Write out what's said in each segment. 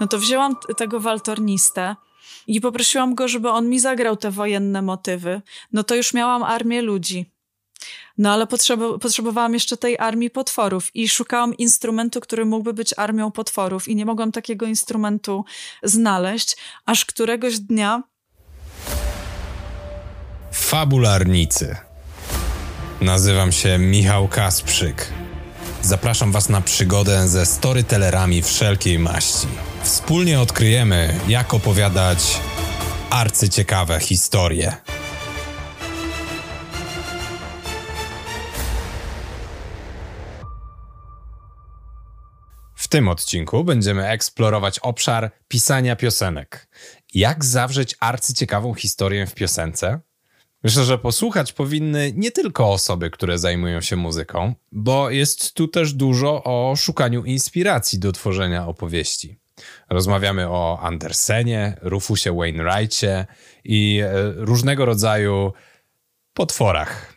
No to wzięłam tego waltornistę i poprosiłam go, żeby on mi zagrał te wojenne motywy. No to już miałam armię ludzi. No ale potrzeba, potrzebowałam jeszcze tej armii potworów i szukałam instrumentu, który mógłby być armią potworów i nie mogłam takiego instrumentu znaleźć, aż któregoś dnia Fabularnicy. Nazywam się Michał Kasprzyk. Zapraszam Was na przygodę ze storytellerami wszelkiej maści. Wspólnie odkryjemy, jak opowiadać arcyciekawe historie. W tym odcinku będziemy eksplorować obszar pisania piosenek. Jak zawrzeć arcyciekawą historię w piosence? Myślę, że posłuchać powinny nie tylko osoby, które zajmują się muzyką, bo jest tu też dużo o szukaniu inspiracji do tworzenia opowieści. Rozmawiamy o Andersenie, Rufusie Wainwrightie i e, różnego rodzaju potworach.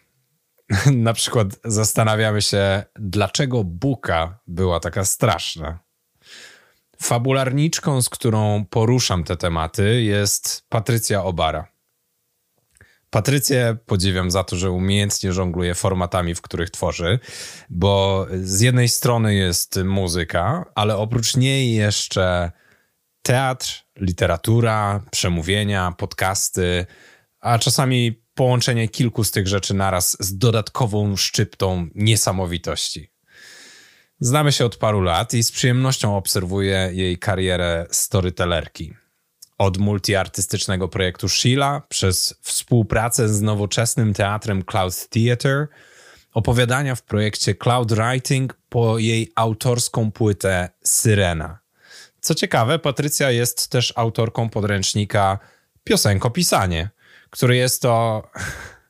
Na przykład zastanawiamy się, dlaczego Buka była taka straszna. Fabularniczką, z którą poruszam te tematy, jest Patrycja Obara. Patrycję podziwiam za to, że umiejętnie żongluje formatami, w których tworzy, bo z jednej strony jest muzyka, ale oprócz niej jeszcze teatr, literatura, przemówienia, podcasty, a czasami połączenie kilku z tych rzeczy naraz z dodatkową szczyptą niesamowitości. Znamy się od paru lat i z przyjemnością obserwuję jej karierę storytellerki. Od multiartystycznego projektu Sheila, przez współpracę z nowoczesnym teatrem Cloud Theatre, opowiadania w projekcie Cloud Writing po jej autorską płytę Syrena. Co ciekawe, Patrycja jest też autorką podręcznika Piosenkopisanie, który jest to.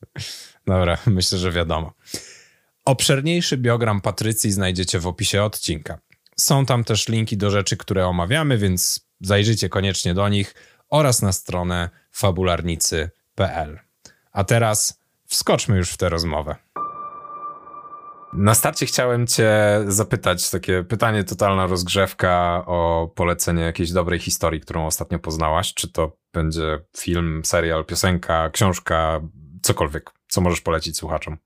Dobra, myślę, że wiadomo. Obszerniejszy biogram Patrycji znajdziecie w opisie odcinka. Są tam też linki do rzeczy, które omawiamy, więc zajrzyjcie koniecznie do nich oraz na stronę fabularnicy.pl. A teraz wskoczmy już w tę rozmowę. Na starcie chciałem Cię zapytać, takie pytanie, totalna rozgrzewka o polecenie jakiejś dobrej historii, którą ostatnio poznałaś. Czy to będzie film, serial, piosenka, książka, cokolwiek, co możesz polecić słuchaczom?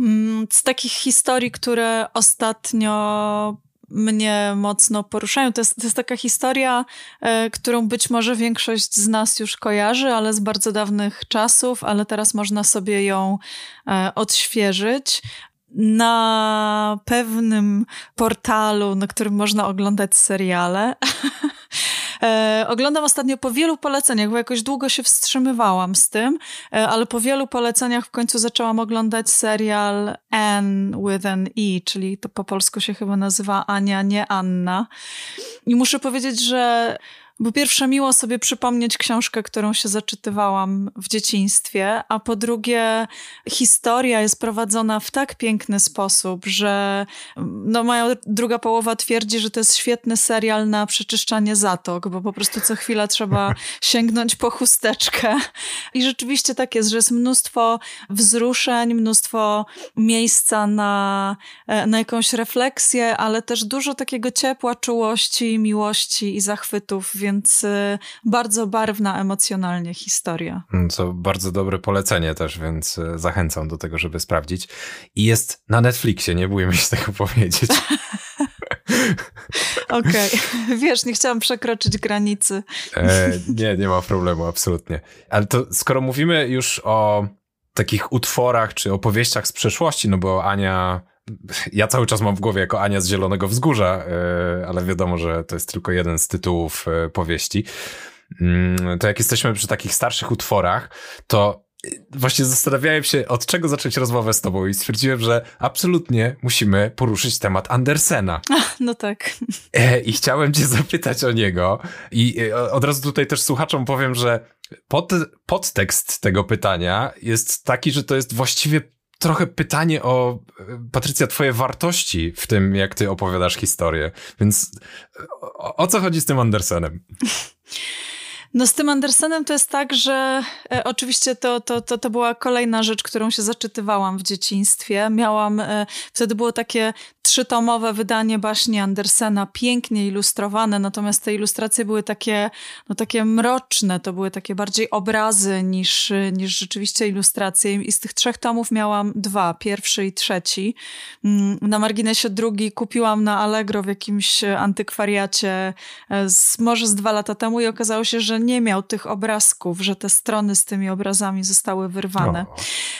Mm, z takich historii, które ostatnio mnie mocno poruszają. To jest, to jest taka historia, e, którą być może większość z nas już kojarzy, ale z bardzo dawnych czasów, ale teraz można sobie ją e, odświeżyć na pewnym portalu, na którym można oglądać seriale. E, oglądam ostatnio po wielu poleceniach, bo jakoś długo się wstrzymywałam z tym, e, ale po wielu poleceniach w końcu zaczęłam oglądać serial Anne with an E, czyli to po polsku się chyba nazywa Ania, nie Anna. I muszę powiedzieć, że bo pierwsze miło sobie przypomnieć książkę, którą się zaczytywałam w dzieciństwie, a po drugie historia jest prowadzona w tak piękny sposób, że no moja druga połowa twierdzi, że to jest świetny serial na przeczyszczanie zatok, bo po prostu co chwila trzeba sięgnąć po chusteczkę. I rzeczywiście tak jest, że jest mnóstwo wzruszeń, mnóstwo miejsca na, e, na jakąś refleksję, ale też dużo takiego ciepła, czułości, miłości i zachwytów, więc y, bardzo barwna emocjonalnie historia. Co bardzo dobre polecenie też, więc y, zachęcam do tego, żeby sprawdzić. I jest na Netflixie, nie bójmy się tego powiedzieć. Okej, okay. wiesz, nie chciałam przekroczyć granicy. E, nie, nie ma problemu, absolutnie. Ale to skoro mówimy już o takich utworach czy opowieściach z przeszłości, no bo Ania ja cały czas mam w głowie jako Ania z Zielonego Wzgórza, e, ale wiadomo, że to jest tylko jeden z tytułów e, powieści. Mm, to jak jesteśmy przy takich starszych utworach, to właśnie zastanawiałem się, od czego zacząć rozmowę z tobą i stwierdziłem, że absolutnie musimy poruszyć temat Andersena. Ach, no tak. E, I chciałem cię zapytać o niego i od razu tutaj też słuchaczom powiem, że pod, podtekst tego pytania jest taki, że to jest właściwie trochę pytanie o, Patrycja, twoje wartości w tym, jak ty opowiadasz historię. Więc o, o co chodzi z tym Andersenem? No z tym Andersenem to jest tak, że e, oczywiście to, to, to, to była kolejna rzecz, którą się zaczytywałam w dzieciństwie. Miałam, e, wtedy było takie trzytomowe wydanie baśni Andersena, pięknie ilustrowane, natomiast te ilustracje były takie, no takie mroczne, to były takie bardziej obrazy niż, niż rzeczywiście ilustracje. I z tych trzech tomów miałam dwa, pierwszy i trzeci. Mm, na marginesie drugi kupiłam na Allegro w jakimś antykwariacie e, z, może z dwa lata temu i okazało się, że nie miał tych obrazków, że te strony z tymi obrazami zostały wyrwane. O.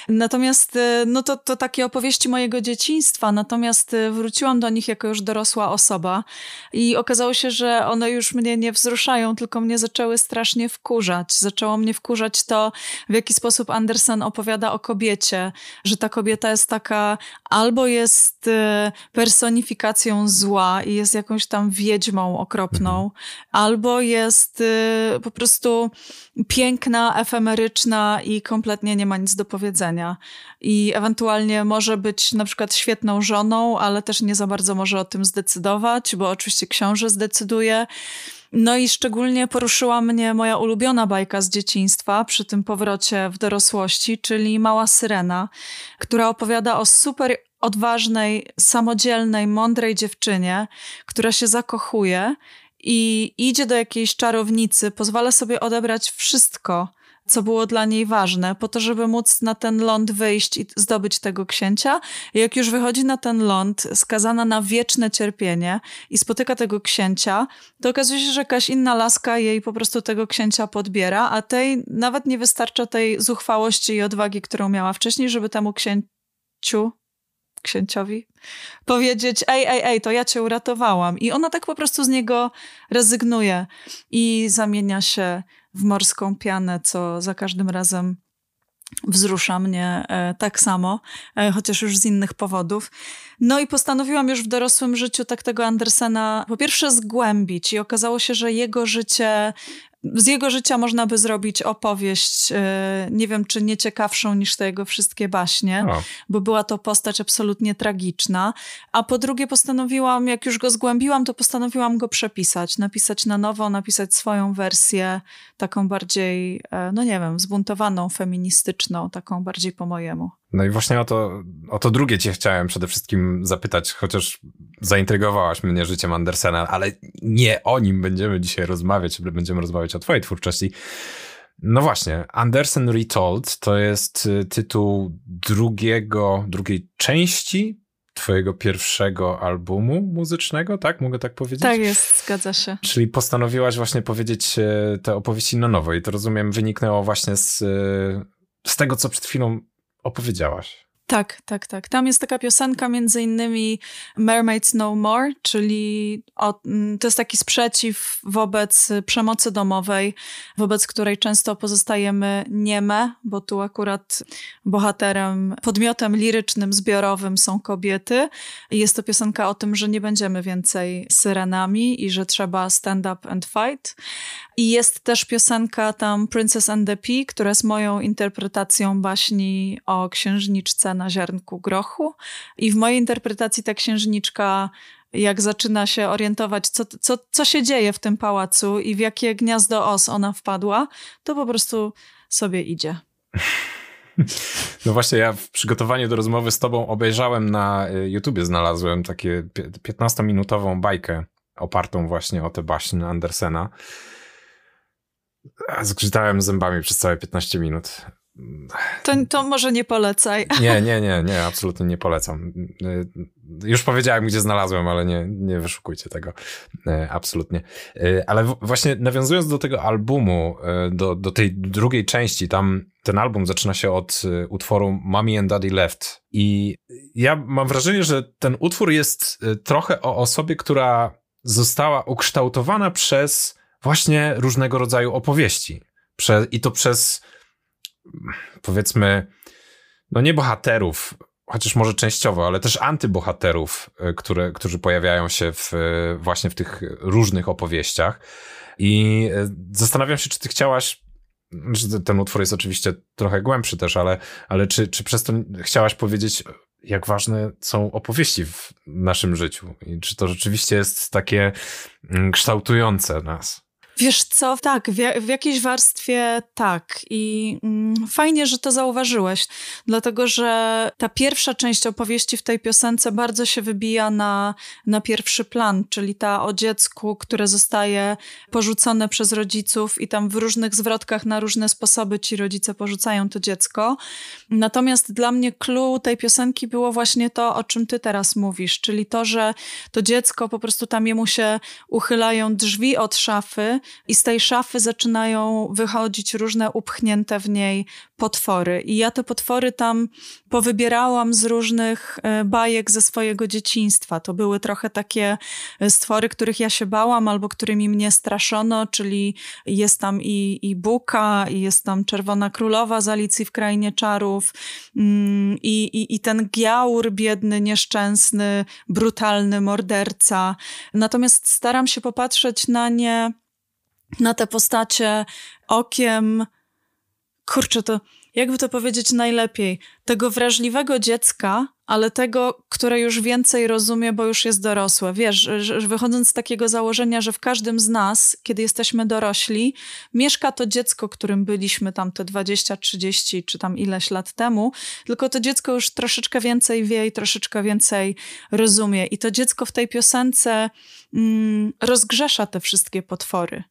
Natomiast e, no to, to takie opowieści mojego dzieciństwa, natomiast e, wróciłam do nich jako już dorosła osoba i okazało się, że one już mnie nie wzruszają, tylko mnie zaczęły strasznie wkurzać. Zaczęło mnie wkurzać to, w jaki sposób Andersen opowiada o kobiecie, że ta kobieta jest taka albo jest e, personifikacją zła i jest jakąś tam wiedźmą okropną, mhm. albo jest po prostu piękna, efemeryczna i kompletnie nie ma nic do powiedzenia. I ewentualnie może być na przykład świetną żoną, ale też nie za bardzo może o tym zdecydować, bo oczywiście książę zdecyduje. No i szczególnie poruszyła mnie moja ulubiona bajka z dzieciństwa przy tym powrocie w dorosłości, czyli Mała Syrena, która opowiada o super odważnej, samodzielnej, mądrej dziewczynie, która się zakochuje i idzie do jakiejś czarownicy, pozwala sobie odebrać wszystko, co było dla niej ważne, po to, żeby móc na ten ląd wyjść i zdobyć tego księcia. I jak już wychodzi na ten ląd, skazana na wieczne cierpienie i spotyka tego księcia, to okazuje się, że jakaś inna laska jej po prostu tego księcia podbiera, a tej nawet nie wystarcza tej zuchwałości i odwagi, którą miała wcześniej, żeby temu księciu księciowi powiedzieć, ej, ej, ej, to ja cię uratowałam. I ona tak po prostu z niego rezygnuje i zamienia się w morską pianę, co za każdym razem wzrusza mnie e, tak samo, e, chociaż już z innych powodów. No i postanowiłam już w dorosłym życiu tak tego Andersena po pierwsze zgłębić i okazało się, że jego życie z jego życia można by zrobić opowieść, e, nie wiem czy nie ciekawszą niż te jego wszystkie baśnie, o. bo była to postać absolutnie tragiczna. A po drugie postanowiłam, jak już go zgłębiłam, to postanowiłam go przepisać, napisać na nowo, napisać swoją wersję, taką bardziej, e, no nie wiem, zbuntowaną, feministyczną, taką bardziej po mojemu. No i właśnie o to, o to drugie cię chciałem przede wszystkim zapytać, chociaż zaintrygowałaś mnie życiem Andersena, ale nie o nim będziemy dzisiaj rozmawiać, będziemy rozmawiać o twojej twórczości. No właśnie, Andersen Retold to jest y, tytuł drugiego, drugiej części twojego pierwszego albumu muzycznego, tak? Mogę tak powiedzieć? Tak jest, zgadza się. Czyli postanowiłaś właśnie powiedzieć y, te opowieści na nowo i to rozumiem wyniknęło właśnie z, y, z tego, co przed chwilą opowiedziałaś. Tak, tak, tak. Tam jest taka piosenka między innymi Mermaids No More, czyli o, mm, to jest taki sprzeciw wobec przemocy domowej, wobec której często pozostajemy nieme, bo tu akurat bohaterem, podmiotem lirycznym, zbiorowym są kobiety. Jest to piosenka o tym, że nie będziemy więcej syrenami i że trzeba stand up and fight. I jest też piosenka tam Princess and the Pea, która jest moją interpretacją baśni o księżniczce na ziarnku grochu. I w mojej interpretacji ta księżniczka jak zaczyna się orientować, co, co, co się dzieje w tym pałacu i w jakie gniazdo os ona wpadła, to po prostu sobie idzie. No właśnie, ja w przygotowaniu do rozmowy z tobą obejrzałem na y, YouTubie, znalazłem takie 15-minutową bajkę opartą właśnie o te baśnie Andersena. Zgrzytałem zębami przez całe 15 minut. To, to może nie polecaj. Nie, nie, nie, nie, absolutnie nie polecam. Już powiedziałem, gdzie znalazłem, ale nie, nie wyszukujcie tego. E, absolutnie. E, ale właśnie nawiązując do tego albumu, do, do tej drugiej części, tam ten album zaczyna się od utworu Mommy and Daddy Left. I ja mam wrażenie, że ten utwór jest trochę o osobie, która została ukształtowana przez właśnie różnego rodzaju opowieści. Prze I to przez powiedzmy, no nie bohaterów, chociaż może częściowo, ale też antybohaterów, e, które, którzy pojawiają się w, e, właśnie w tych różnych opowieściach. I e, zastanawiam się, czy ty chciałaś ten utwór jest oczywiście trochę głębszy też, ale, ale czy, czy przez to chciałaś powiedzieć, jak ważne są opowieści w naszym życiu i czy to rzeczywiście jest takie mm, kształtujące nas? Wiesz co, tak, w, w jakiejś warstwie tak. I mm, fajnie, że to zauważyłeś, dlatego że ta pierwsza część opowieści w tej piosence bardzo się wybija na, na pierwszy plan, czyli ta o dziecku, które zostaje porzucone przez rodziców i tam w różnych zwrotkach na różne sposoby ci rodzice porzucają to dziecko. Natomiast dla mnie clue tej piosenki było właśnie to, o czym ty teraz mówisz, czyli to, że to dziecko po prostu tam jemu się uchylają drzwi od szafy i z tej szafy zaczynają wychodzić różne upchnięte w niej potwory. I ja te potwory tam powybierałam z różnych e, bajek ze swojego dzieciństwa. To były trochę takie e, stwory, których ja się bałam albo którymi mnie straszono, czyli jest tam i, i Buka, i jest tam Czerwona Królowa z Alicji w Krainie Czarów mm, i, i, i ten giaur biedny, nieszczęsny, brutalny morderca. Natomiast staram się popatrzeć na nie na te postacie okiem, kurczę, to jakby to powiedzieć najlepiej, tego wrażliwego dziecka, ale tego, które już więcej rozumie, bo już jest dorosłe. Wiesz, wychodząc z takiego założenia, że w każdym z nas, kiedy jesteśmy dorośli, mieszka to dziecko, którym byliśmy tam te 20, 30 czy tam ileś lat temu, tylko to dziecko już troszeczkę więcej wie i troszeczkę więcej rozumie. I to dziecko w tej piosence mm, rozgrzesza te wszystkie potwory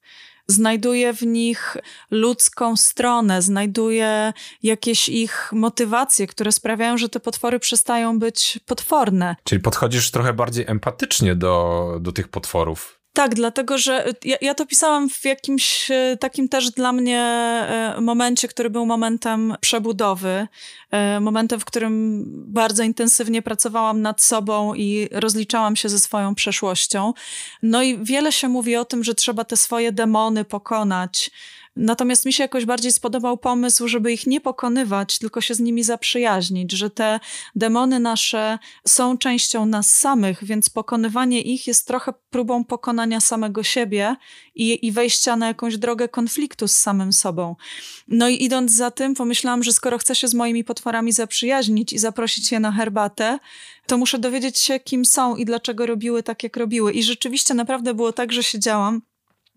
znajduje w nich ludzką stronę, znajduje jakieś ich motywacje, które sprawiają, że te potwory przestają być potworne. Czyli podchodzisz trochę bardziej empatycznie do, do tych potworów. Tak, dlatego że ja, ja, to pisałam w jakimś e, takim też dla mnie e, momencie, który był momentem przebudowy, e, momentem, w którym bardzo intensywnie pracowałam nad sobą i rozliczałam się ze swoją przeszłością. No i wiele się mówi o tym, że trzeba te swoje demony pokonać, Natomiast mi się jakoś bardziej spodobał pomysł, żeby ich nie pokonywać, tylko się z nimi zaprzyjaźnić, że te demony nasze są częścią nas samych, więc pokonywanie ich jest trochę próbą pokonania samego siebie i, i wejścia na jakąś drogę konfliktu z samym sobą. No i idąc za tym, pomyślałam, że skoro chcę się z moimi potworami zaprzyjaźnić i zaprosić je na herbatę, to muszę dowiedzieć się, kim są i dlaczego robiły tak, jak robiły. I rzeczywiście naprawdę było tak, że siedziałam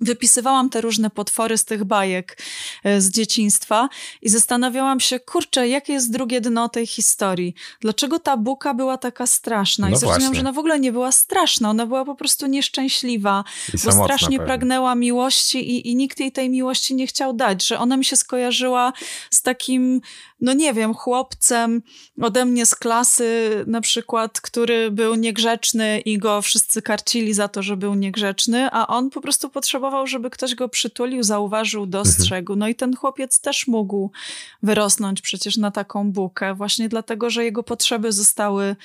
wypisywałam te różne potwory z tych bajek e, z dzieciństwa i zastanawiałam się, kurczę, jakie jest drugie dno tej historii? Dlaczego ta buka była taka straszna? I no zrozumiałam, że ona w ogóle nie była straszna, ona była po prostu nieszczęśliwa, I bo strasznie pewnie. pragnęła miłości i, i nikt jej tej miłości nie chciał dać, że ona mi się skojarzyła z takim no nie wiem, chłopcem ode mnie z klasy na przykład, który był niegrzeczny i go wszyscy karcili za to, że był niegrzeczny, a on po prostu potrzebował, żeby ktoś go przytulił, zauważył, dostrzegł. No i ten chłopiec też mógł wyrosnąć przecież na taką bukę, właśnie dlatego, że jego potrzeby zostały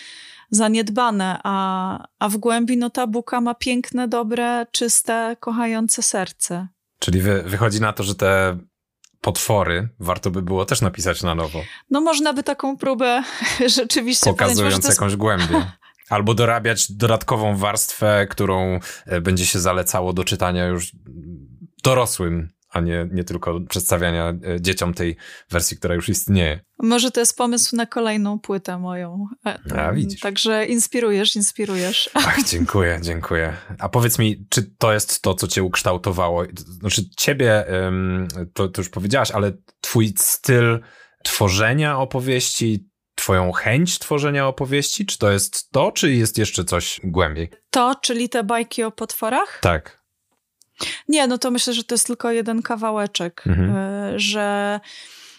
zaniedbane, a, a w głębi no ta buka ma piękne, dobre, czyste, kochające serce. Czyli wy, wychodzi na to, że te potwory warto by było też napisać na nowo. No można by taką próbę rzeczywiście Pokazując podjąć, jakąś głębię. Albo dorabiać dodatkową warstwę, którą e, będzie się zalecało do czytania już dorosłym a nie, nie tylko przedstawiania e, dzieciom tej wersji, która już istnieje. Może to jest pomysł na kolejną płytę moją. E, a, widzisz. Także inspirujesz, inspirujesz. Ach, dziękuję, dziękuję. A powiedz mi, czy to jest to, co cię ukształtowało? Znaczy ciebie, to, to już powiedziałaś, ale twój styl tworzenia opowieści, twoją chęć tworzenia opowieści? Czy to jest to, czy jest jeszcze coś głębiej? To, czyli te bajki o potworach? Tak. Nie, no to myślę, że to jest tylko jeden kawałeczek, mhm. E, że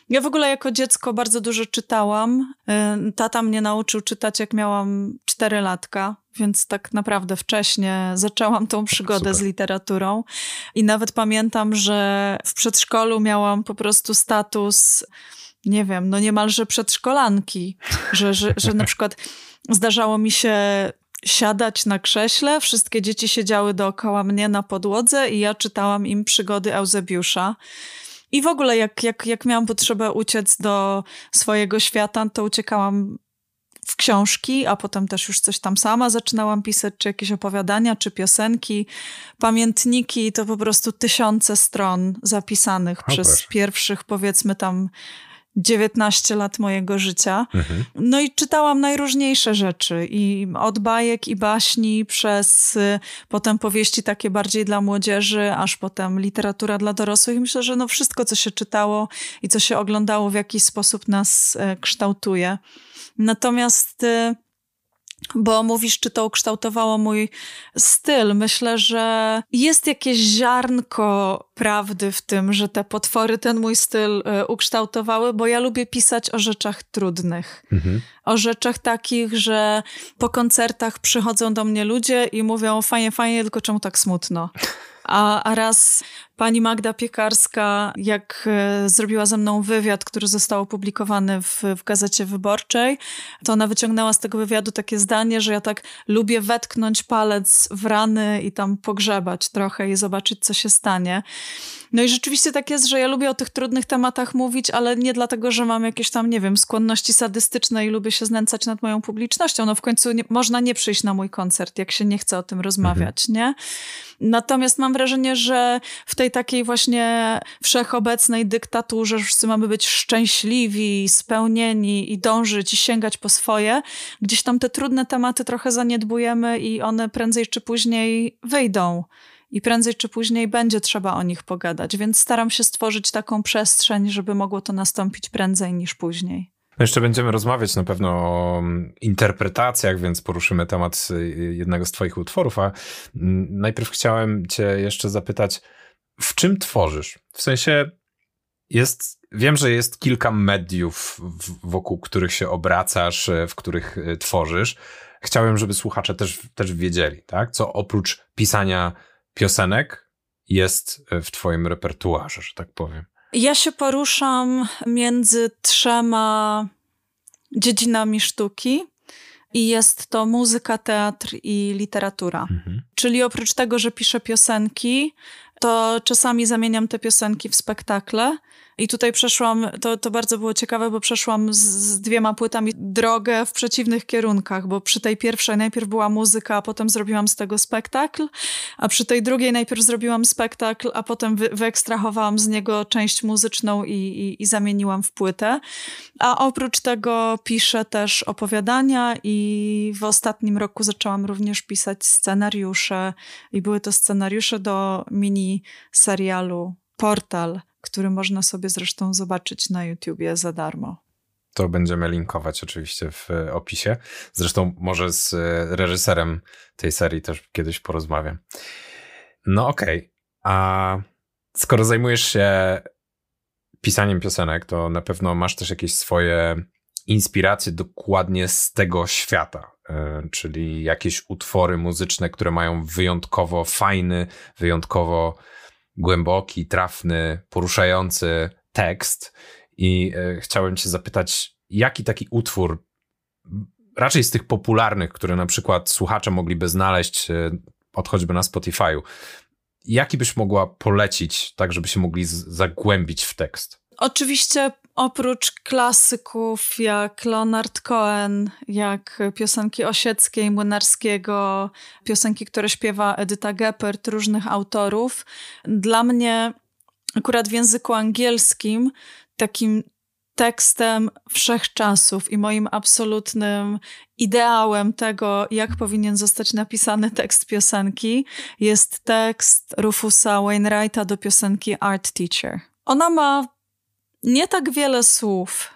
ja w ogóle jako dziecko bardzo dużo czytałam. E, tata mnie nauczył czytać, jak miałam 4 latka, więc tak naprawdę wcześnie zaczęłam tą przygodę Super. z literaturą. I nawet pamiętam, że w przedszkolu miałam po prostu status, nie wiem, no niemalże przedszkolanki, że, że, że na przykład zdarzało mi się siadać na krześle. Wszystkie dzieci siedziały dookoła mnie na podłodze i ja czytałam im przygody Eusebiusza. I w ogóle, jak, jak, jak miałam potrzebę uciec do swojego świata, to uciekałam w książki, a potem też już coś tam sama zaczynałam pisać, czy jakieś opowiadania, czy piosenki, pamiętniki, to po prostu tysiące stron zapisanych o, przez proszę. pierwszych, powiedzmy tam 19 lat mojego życia. Mhm. No i czytałam najróżniejsze rzeczy i od bajek i baśni przez y, potem powieści takie bardziej dla młodzieży, aż potem literatura dla dorosłych. Myślę, że no wszystko, co się czytało i co się oglądało w jakiś sposób nas y, kształtuje. Natomiast y, bo mówisz, czy to ukształtowało mój styl. Myślę, że jest jakieś ziarnko prawdy w tym, że te potwory ten mój styl e, ukształtowały, bo ja lubię pisać o rzeczach trudnych. Mhm. O rzeczach takich, że po koncertach przychodzą do mnie ludzie i mówią fajnie, fajnie, tylko czemu tak smutno? A, a raz pani Magda Piekarska, jak e, zrobiła ze mną wywiad, który został opublikowany w, w Gazecie Wyborczej, to ona wyciągnęła z tego wywiadu takie zdanie, że ja tak lubię wetknąć palec w rany i tam pogrzebać trochę i zobaczyć, co się stanie. No i rzeczywiście tak jest, że ja lubię o tych trudnych tematach mówić, ale nie dlatego, że mam jakieś tam, nie wiem, skłonności sadystyczne i lubię się znęcać nad moją publicznością. No w końcu nie, można nie przyjść na mój koncert, jak się nie chce o tym rozmawiać, mhm. nie? Natomiast mam wrażenie, że w tej takiej właśnie wszechobecnej dyktaturze, wszyscy mamy być szczęśliwi, spełnieni i dążyć i sięgać po swoje, gdzieś tam te trudne tematy trochę zaniedbujemy i one prędzej czy później wyjdą i prędzej czy później będzie trzeba o nich pogadać, więc staram się stworzyć taką przestrzeń, żeby mogło to nastąpić prędzej niż później. Jeszcze będziemy rozmawiać na pewno o mm, interpretacjach, więc poruszymy temat y, jednego z Twoich utworów, a mm, najpierw chciałem Cię jeszcze zapytać, w czym tworzysz? W sensie jest, wiem, że jest kilka mediów, wokół których się obracasz, y, w których y, tworzysz. Chciałem, żeby słuchacze też, też wiedzieli, tak? Co oprócz pisania piosenek jest w Twoim repertuarze, że tak powiem? Ja się poruszam między trzema dziedzinami sztuki. I jest to muzyka, teatr i literatura. Mhm. Czyli oprócz tego, że piszę piosenki, to czasami zamieniam te piosenki w spektakle. I tutaj przeszłam, to, to bardzo było ciekawe, bo przeszłam z, z, dwiema płytami drogę w przeciwnych kierunkach, bo przy tej pierwszej najpierw była muzyka, a potem zrobiłam z tego spektakl, a przy tej drugiej najpierw zrobiłam spektakl, a potem wy, wyekstrahowałam z niego część muzyczną i, i, i zamieniłam w płytę. A oprócz tego piszę też opowiadania i w ostatnim roku zaczęłam również pisać scenariusze i były to scenariusze do mini serialu Portal który można sobie zresztą zobaczyć na YouTubie za darmo. To będziemy linkować oczywiście w opisie. Zresztą może z reżyserem tej serii też kiedyś porozmawiam. No okej, okay. a skoro zajmujesz się pisaniem piosenek, to na pewno masz też jakieś swoje inspiracje dokładnie z tego świata, e, czyli jakieś utwory muzyczne, które mają wyjątkowo fajny, wyjątkowo głęboki, trafny, poruszający tekst. I e, chciałem Cię zapytać, jaki taki utwór, raczej z tych popularnych, które na przykład słuchacze mogliby znaleźć e, od choćby na Spotify'u, jaki byś mogła polecić, tak żeby się mogli zagłębić w tekst? Oczywiście oprócz klasyków jak Leonard Cohen, jak piosenki Osieckiej, Młynarskiego, piosenki, które śpiewa Edyta Geppert, różnych autorów, dla mnie akurat w języku angielskim takim tekstem wszechczasów i moim absolutnym ideałem tego, jak powinien zostać napisany tekst piosenki, jest tekst Rufusa Wainwrighta do piosenki Art Teacher. Ona ma nie tak wiele słów,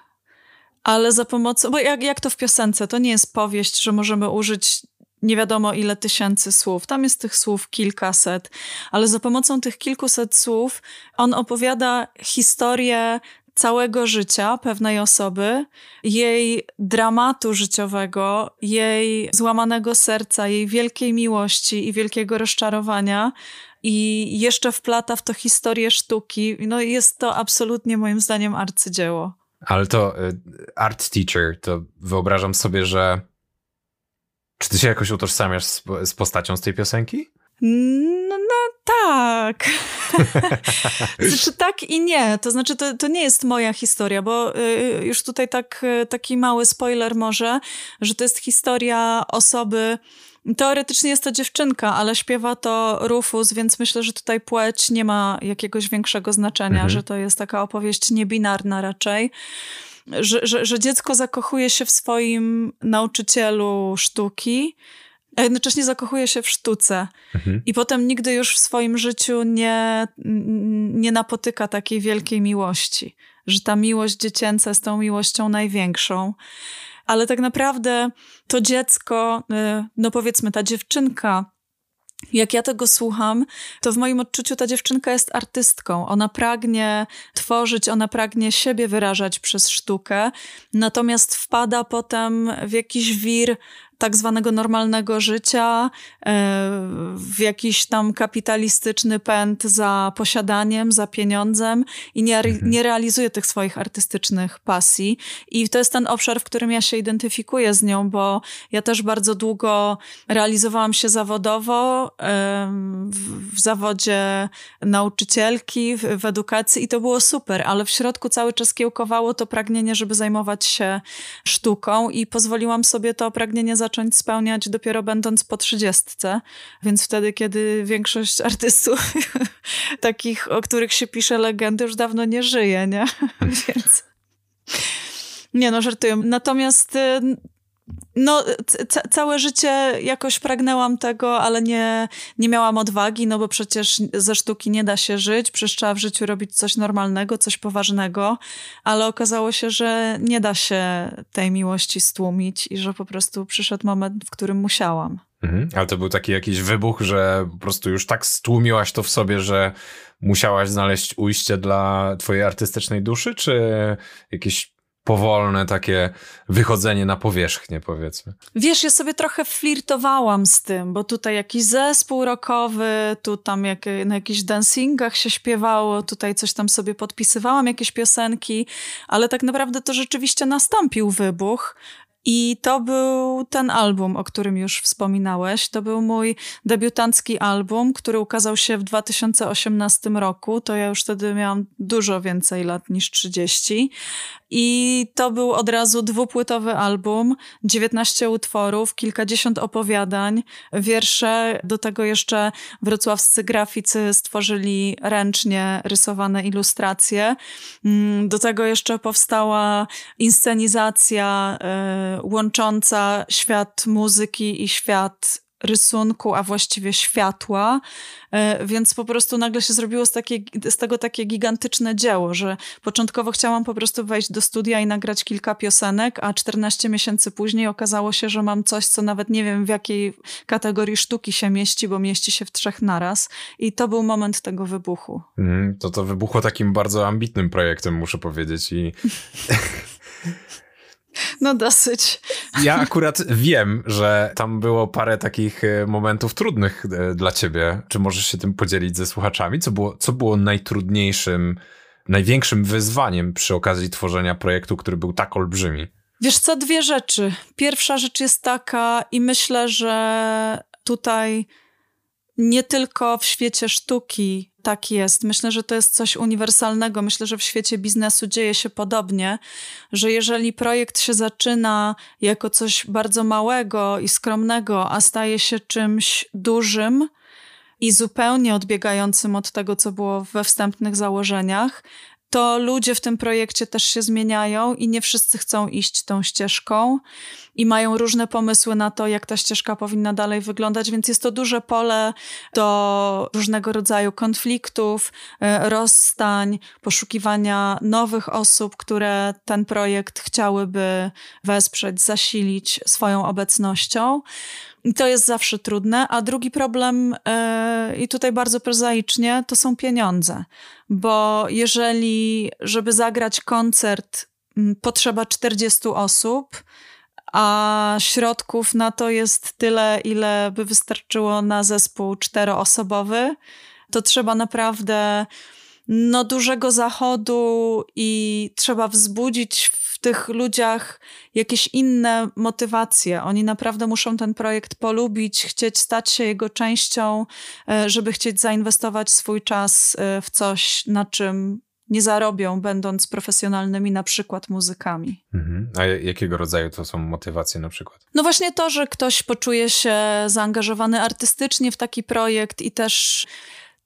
ale za pomocą, bo jak, jak to w piosence, to nie jest powieść, że możemy użyć nie wiadomo ile tysięcy słów. Tam jest tych słów kilkaset, ale za pomocą tych kilkuset słów on opowiada historię całego życia pewnej osoby, jej dramatu życiowego, jej złamanego serca, jej wielkiej miłości i wielkiego rozczarowania, i jeszcze wplata w to historię sztuki. No jest to absolutnie moim zdaniem arcydzieło. Ale to y, art teacher, to wyobrażam sobie, że czy ty się jakoś utożsamiasz z, z postacią z tej piosenki? No, no tak znaczy tak i nie. To znaczy, to, to nie jest moja historia, bo y, już tutaj tak, y, taki mały spoiler może, że to jest historia osoby, Teoretycznie jest to dziewczynka, ale śpiewa to Rufus, więc myślę, że tutaj płeć nie ma jakiegoś większego znaczenia, mhm. że to jest taka opowieść niebinarna raczej. Że, że, że dziecko zakochuje się w swoim nauczycielu sztuki, a jednocześnie zakochuje się w sztuce. Mhm. I potem nigdy już w swoim życiu nie, nie napotyka takiej wielkiej miłości. Że ta miłość dziecięca jest tą miłością największą ale tak naprawdę to dziecko, y, no powiedzmy ta dziewczynka, jak ja tego słucham, to w moim odczuciu ta dziewczynka jest artystką. Ona pragnie tworzyć, ona pragnie siebie wyrażać przez sztukę, natomiast wpada potem w jakiś wir tak zwanego normalnego życia, e, w jakiś tam kapitalistyczny pęd za posiadaniem, za pieniądzem i nie, mhm. nie realizuje tych swoich artystycznych pasji. I to jest ten obszar, w którym ja się identyfikuję z nią, bo ja też bardzo długo realizowałam się zawodowo w, zawodzie nauczycielki, w, edukacji i to było super, ale w środku cały czas kiełkowało to pragnienie, żeby zajmować się sztuką i pozwoliłam sobie to pragnienie za zacząć spełniać dopiero będąc po trzydziestce, więc wtedy, kiedy większość artystów takich, o których się pisze legendy, już dawno nie żyje, nie? więc... Nie no, żartuję. Natomiast no, całe życie jakoś pragnęłam tego, ale nie, nie miałam odwagi, no bo przecież ze sztuki nie da się żyć, przecież trzeba w życiu robić coś normalnego, coś poważnego, ale okazało się, że nie da się tej miłości stłumić i że po prostu przyszedł moment, w którym musiałam. Mhm. Ale to był taki jakiś wybuch, że po prostu już tak stłumiłaś to w sobie, że musiałaś znaleźć ujście dla twojej artystycznej duszy, czy jakieś powolne takie wychodzenie na powierzchnię, powiedzmy. Wiesz, ja sobie trochę flirtowałam z tym, bo tutaj jakiś zespół rockowy, tu tam jak, na jakichś dancingach się śpiewało, tutaj coś tam sobie podpisywałam, jakieś piosenki, ale tak naprawdę to rzeczywiście nastąpił wybuch. I to był ten album, o którym już wspominałeś. To był mój debiutancki album, który ukazał się w 2018 roku. To ja już wtedy miałam dużo więcej lat niż 30. I to był od razu dwupłytowy album, 19 utworów, kilkadziesiąt opowiadań, wiersze. Do tego jeszcze wrocławscy graficy stworzyli ręcznie rysowane ilustracje. Mm, do tego jeszcze powstała inscenizacja y, łącząca świat muzyki i świat rysunku, a właściwie światła, e, więc po prostu nagle się zrobiło z, takie, z tego takie gigantyczne dzieło, że początkowo chciałam po prostu wejść do studia i nagrać kilka piosenek, a 14 miesięcy później okazało się, że mam coś, co nawet nie wiem w jakiej kategorii sztuki się mieści, bo mieści się w trzech naraz. I to był moment tego wybuchu. Mm, to to wybuchło takim bardzo ambitnym projektem, muszę powiedzieć. I... No dosyć. Ja akurat wiem, że tam było parę takich e, momentów trudnych e, dla ciebie. Czy możesz się tym podzielić ze słuchaczami? Co było, co było najtrudniejszym, największym wyzwaniem przy okazji tworzenia projektu, który był tak olbrzymi? Wiesz co, dwie rzeczy. Pierwsza rzecz jest taka i myślę, że tutaj nie tylko w świecie sztuki tak jest. Myślę, że to jest coś uniwersalnego. Myślę, że w świecie biznesu dzieje się podobnie, że jeżeli projekt się zaczyna jako coś bardzo małego i skromnego, a staje się czymś dużym, i zupełnie odbiegającym od tego, co było we wstępnych założeniach, to ludzie w tym projekcie też się zmieniają i nie wszyscy chcą iść tą ścieżką i mają różne pomysły na to, jak ta ścieżka powinna dalej wyglądać, więc jest to duże pole do różnego rodzaju konfliktów, e, rozstań, poszukiwania nowych osób, które ten projekt chciałyby wesprzeć, zasilić swoją obecnością. I to jest zawsze trudne. A drugi problem, yy, i tutaj bardzo prozaicznie, to są pieniądze. Bo jeżeli, żeby zagrać koncert, potrzeba 40 osób, a środków na to jest tyle, ile by wystarczyło na zespół czteroosobowy, to trzeba naprawdę no, dużego zachodu i trzeba wzbudzić w w tych ludziach jakieś inne motywacje. Oni naprawdę muszą ten projekt polubić, chcieć stać się jego częścią, e, żeby chcieć zainwestować swój czas e, w coś, na czym nie zarobią, będąc profesjonalnymi na przykład muzykami. Mhm. A jakiego rodzaju to są motywacje na przykład? No właśnie to, że ktoś poczuje się zaangażowany artystycznie w taki projekt i też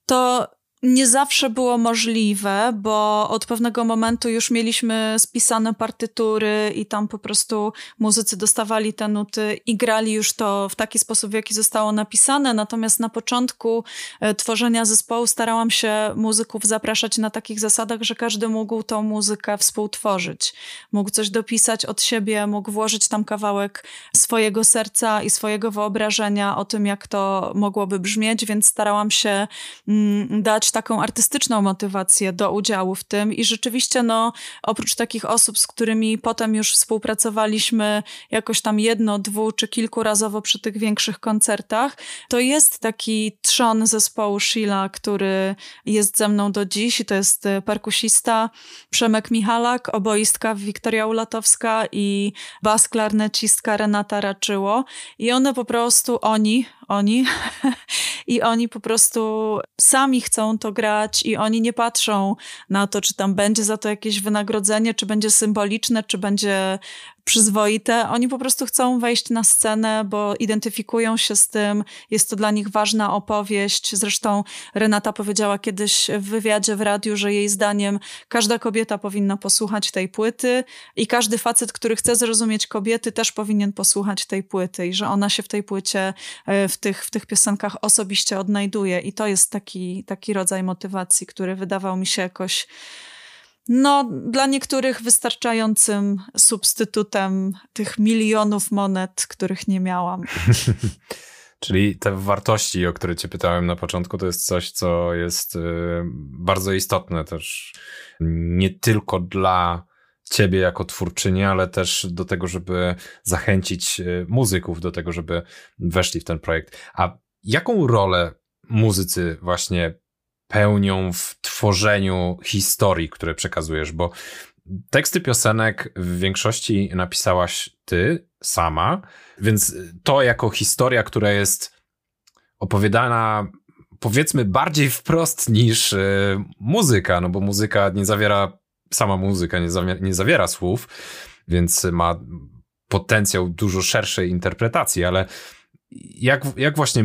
to nie zawsze było możliwe, bo od pewnego momentu już mieliśmy spisane partytury i tam po prostu muzycy dostawali te nuty i grali już to w taki sposób, w jaki zostało napisane. Natomiast na początku e, tworzenia zespołu starałam się muzyków zapraszać na takich zasadach, że każdy mógł tą muzykę współtworzyć. Mógł coś dopisać od siebie, mógł włożyć tam kawałek swojego serca i swojego wyobrażenia o tym, jak to mogłoby brzmieć, więc starałam się mm, dać taką artystyczną motywację do udziału w tym. I rzeczywiście no, oprócz takich osób, z którymi potem już współpracowaliśmy jakoś tam jedno, dwu czy kilkurazowo przy tych większych koncertach, to jest taki trzon zespołu Sheila, który jest ze mną do dziś. I to jest e, perkusista Przemek Michalak, oboistka Wiktoria Ulatowska i bas klarnecistka Renata Raczyło. I one po prostu, oni, oni. I oni po prostu sami chcą to grać i oni nie patrzą na to, czy tam będzie za to jakieś wynagrodzenie, czy będzie symboliczne, czy będzie przyzwoite. Oni po prostu chcą wejść na scenę, bo identyfikują się z tym. Jest to dla nich ważna opowieść. Zresztą Renata powiedziała kiedyś w wywiadzie w radiu, że jej zdaniem każda kobieta powinna posłuchać tej płyty i każdy facet, który chce zrozumieć kobiety, też powinien posłuchać tej płyty i że ona się w tej płycie, e, w tych, w tych piosenkach osobiście odnajduje. I to jest taki, taki rodzaj motywacji, który wydawał mi się jakoś no, dla niektórych wystarczającym substytutem tych milionów monet, których nie miałam. Czyli te wartości, o które cię pytałem na początku, to jest coś, co jest y, bardzo istotne też nie tylko dla ciebie jako twórczyni, ale też do tego, żeby zachęcić y, muzyków do tego, żeby weszli w ten projekt. A jaką rolę muzycy właśnie pełnią w tworzeniu historii, które przekazujesz, bo teksty piosenek w większości napisałaś ty sama, więc to jako historia, która jest opowiadana powiedzmy bardziej wprost niż y, muzyka, no bo muzyka nie zawiera, sama muzyka nie zawiera, nie zawiera słów, więc ma potencjał dużo szerszej interpretacji, ale jak, jak właśnie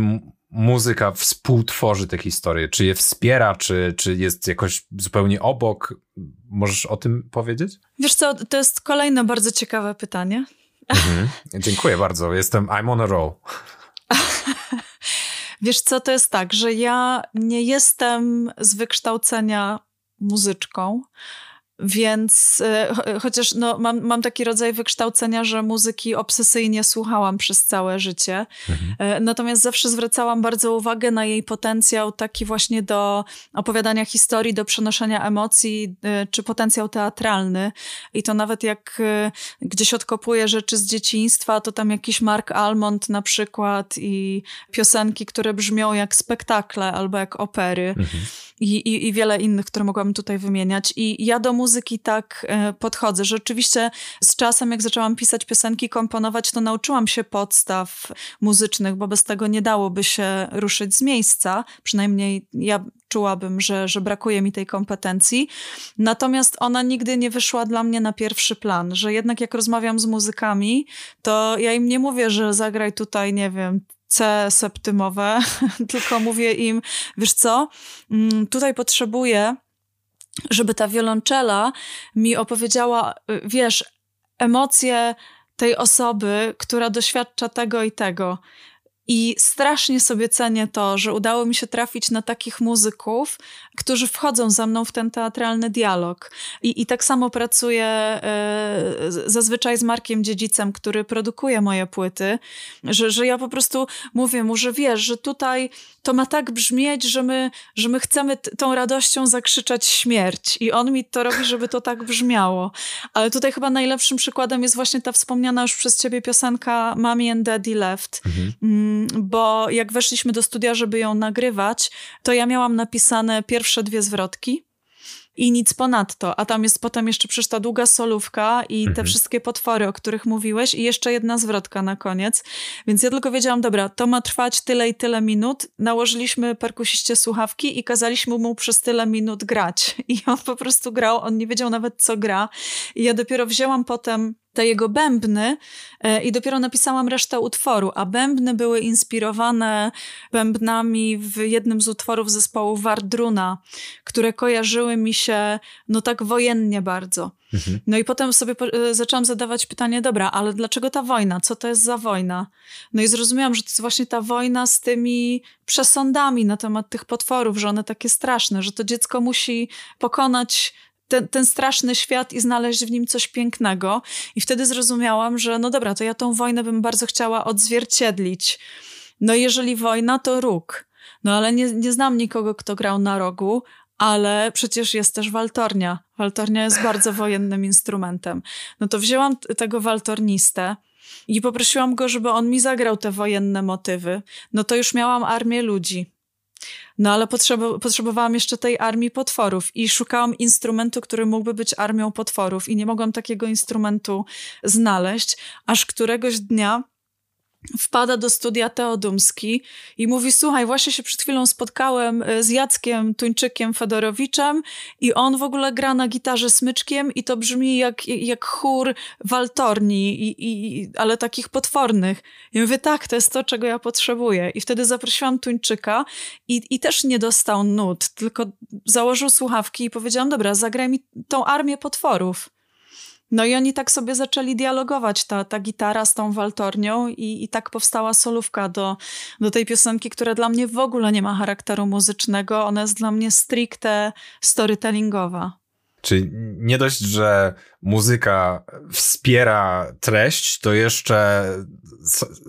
muzyka współtworzy te historie? Czy je wspiera, czy, czy jest jakoś zupełnie obok? Możesz o tym powiedzieć? Wiesz co, to jest kolejne bardzo ciekawe pytanie. Mhm. Dziękuję bardzo. Jestem, I'm on a roll. Wiesz co, to jest tak, że ja nie jestem z wykształcenia muzyczką, więc e, chociaż no, mam, mam taki rodzaj wykształcenia, że muzyki obsesyjnie słuchałam przez całe życie. Mhm. E, natomiast zawsze zwracałam bardzo uwagę na jej potencjał taki właśnie do opowiadania historii, do przenoszenia emocji, e, czy potencjał teatralny. I to nawet jak gdzieś odkopuję rzeczy z dzieciństwa, to tam jakiś Mark Almond na przykład i piosenki, które brzmią jak spektakle albo jak opery. Mhm. I, i, I wiele innych, które mogłabym tutaj wymieniać. I ja do muzyki tak e, podchodzę. Rzeczywiście z czasem, jak zaczęłam pisać piosenki, komponować, to nauczyłam się podstaw muzycznych, bo bez tego nie dałoby się ruszyć z miejsca. Przynajmniej ja czułabym, że, że brakuje mi tej kompetencji. Natomiast ona nigdy nie wyszła dla mnie na pierwszy plan, że jednak jak rozmawiam z muzykami, to ja im nie mówię, że zagraj tutaj, nie wiem, C septymowe, tylko mówię im, wiesz co, mm, tutaj potrzebuję żeby ta wiolonczela mi opowiedziała, y, wiesz, emocje tej osoby, która doświadcza tego i tego. I strasznie sobie cenię to, że udało mi się trafić na takich muzyków, którzy wchodzą ze mną w ten teatralny dialog. I, i tak samo pracuję e, zazwyczaj z Markiem Dziedzicem, który produkuje moje płyty, że, że ja po prostu mówię mu, że wiesz, że tutaj to ma tak brzmieć, że my, że my chcemy tą radością zakrzyczeć śmierć. I on mi to robi, żeby to tak brzmiało. Ale tutaj chyba najlepszym przykładem jest właśnie ta wspomniana już przez ciebie piosenka Mommy and Daddy Left. Mhm. Bo jak weszliśmy do studia, żeby ją nagrywać, to ja miałam napisane pierwsze dwie zwrotki i nic ponadto. A tam jest potem jeszcze przecież ta długa solówka i te mhm. wszystkie potwory, o których mówiłeś i jeszcze jedna zwrotka na koniec. Więc ja tylko wiedziałam, dobra, to ma trwać tyle i tyle minut. Nałożyliśmy perkusiście słuchawki i kazaliśmy mu przez tyle minut grać. I on po prostu grał, on nie wiedział nawet co gra. I ja dopiero wzięłam potem te jego bębny e, i dopiero napisałam resztę utworu, a bębny były inspirowane bębnami w jednym z utworów zespołu Wardruna, które kojarzyły mi się no tak wojennie bardzo. Mhm. No i potem sobie e, zaczęłam zadawać pytanie, dobra, ale dlaczego ta wojna? Co to jest za wojna? No i zrozumiałam, że to jest właśnie ta wojna z tymi przesądami na temat tych potworów, że one takie straszne, że to dziecko musi pokonać ten, ten straszny świat i znaleźć w nim coś pięknego. I wtedy zrozumiałam, że no dobra, to ja tą wojnę bym bardzo chciała odzwierciedlić. No jeżeli wojna, to róg. No ale nie, nie znam nikogo, kto grał na rogu, ale przecież jest też waltornia. Waltornia jest bardzo wojennym instrumentem. No to wzięłam tego waltornistę i poprosiłam go, żeby on mi zagrał te wojenne motywy. No to już miałam armię ludzi. No ale potrzebowałam jeszcze tej armii potworów i szukałam instrumentu, który mógłby być armią potworów i nie mogłam takiego instrumentu znaleźć, aż któregoś dnia wpada do studia Teodumski i mówi, słuchaj, właśnie się przed chwilą spotkałem e, z Jackiem Tuńczykiem Fedorowiczem i on w ogóle gra na gitarze smyczkiem i to brzmi jak, jak chór waltorni, i, i, ale takich potwornych. I mówię, tak, to jest to, czego ja potrzebuję. I wtedy zaprosiłam Tuńczyka i, i też nie dostał nut, tylko założył słuchawki i powiedziałam, dobra, zagraj mi tą armię potworów. No i oni tak sobie zaczęli dialogować, ta, ta gitara z tą waltornią i, i tak powstała solówka do, do tej piosenki, która dla mnie w ogóle nie ma charakteru muzycznego, ona jest dla mnie stricte storytellingowa. Czyli nie dość, że muzyka wspiera treść, to jeszcze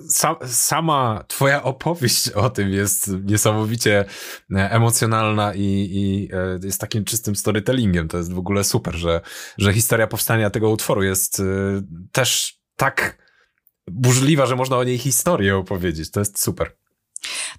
sa sama twoja opowieść o tym jest niesamowicie e, emocjonalna i, i e, jest takim czystym storytellingiem. To jest w ogóle super, że, że historia powstania tego utworu jest e, też tak burzliwa, że można o niej historię opowiedzieć. To jest super.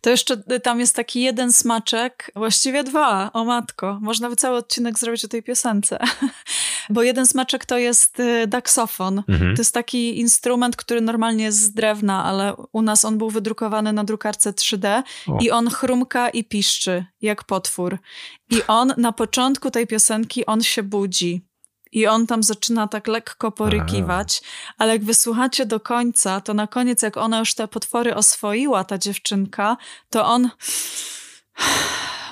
To jeszcze tam jest taki jeden smaczek, właściwie dwa, o matko. Można by cały odcinek zrobić o tej piosence. Bo jeden smaczek to jest y, daksofon. Mhm. To jest taki instrument, który normalnie jest z drewna, ale u nas on był wydrukowany na drukarce 3D o. i on chrumka i piszczy, jak potwór. I on na początku tej piosenki, on się budzi i on tam zaczyna tak lekko porykiwać, Aha. ale jak wysłuchacie do końca, to na koniec, jak ona już te potwory oswoiła, ta dziewczynka, to on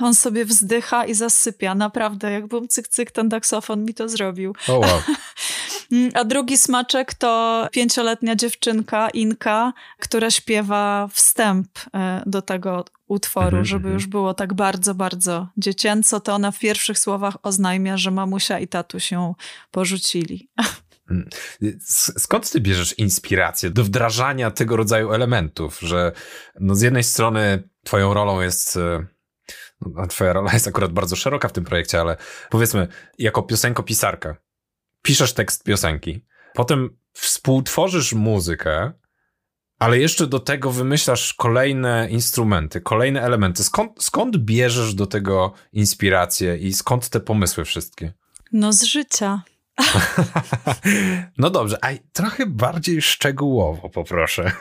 on sobie wzdycha i zasypia. Naprawdę, jak bum cyk cyk, ten taksofon mi to zrobił. Oh wow. A drugi smaczek to pięcioletnia dziewczynka, Inka, która śpiewa wstęp e, do tego utworu, mm -hmm. żeby mhm. już było tak bardzo, bardzo dziecięco, to ona w pierwszych słowach oznajmia, że mamusia i tatu się porzucili. Mm. Skąd ty bierzesz inspirację do wdrażania tego rodzaju elementów, że no z jednej strony twoją rolą jest e, no, twoja rola jest akurat bardzo szeroka w tym projekcie, ale powiedzmy, jako piosenkopisarka, piszesz tekst piosenki, potem współtworzysz muzykę, ale jeszcze do tego wymyślasz kolejne instrumenty, kolejne elementy. Skąd, skąd bierzesz do tego inspirację i skąd te pomysły wszystkie? No z życia. no dobrze, a trochę bardziej szczegółowo poproszę.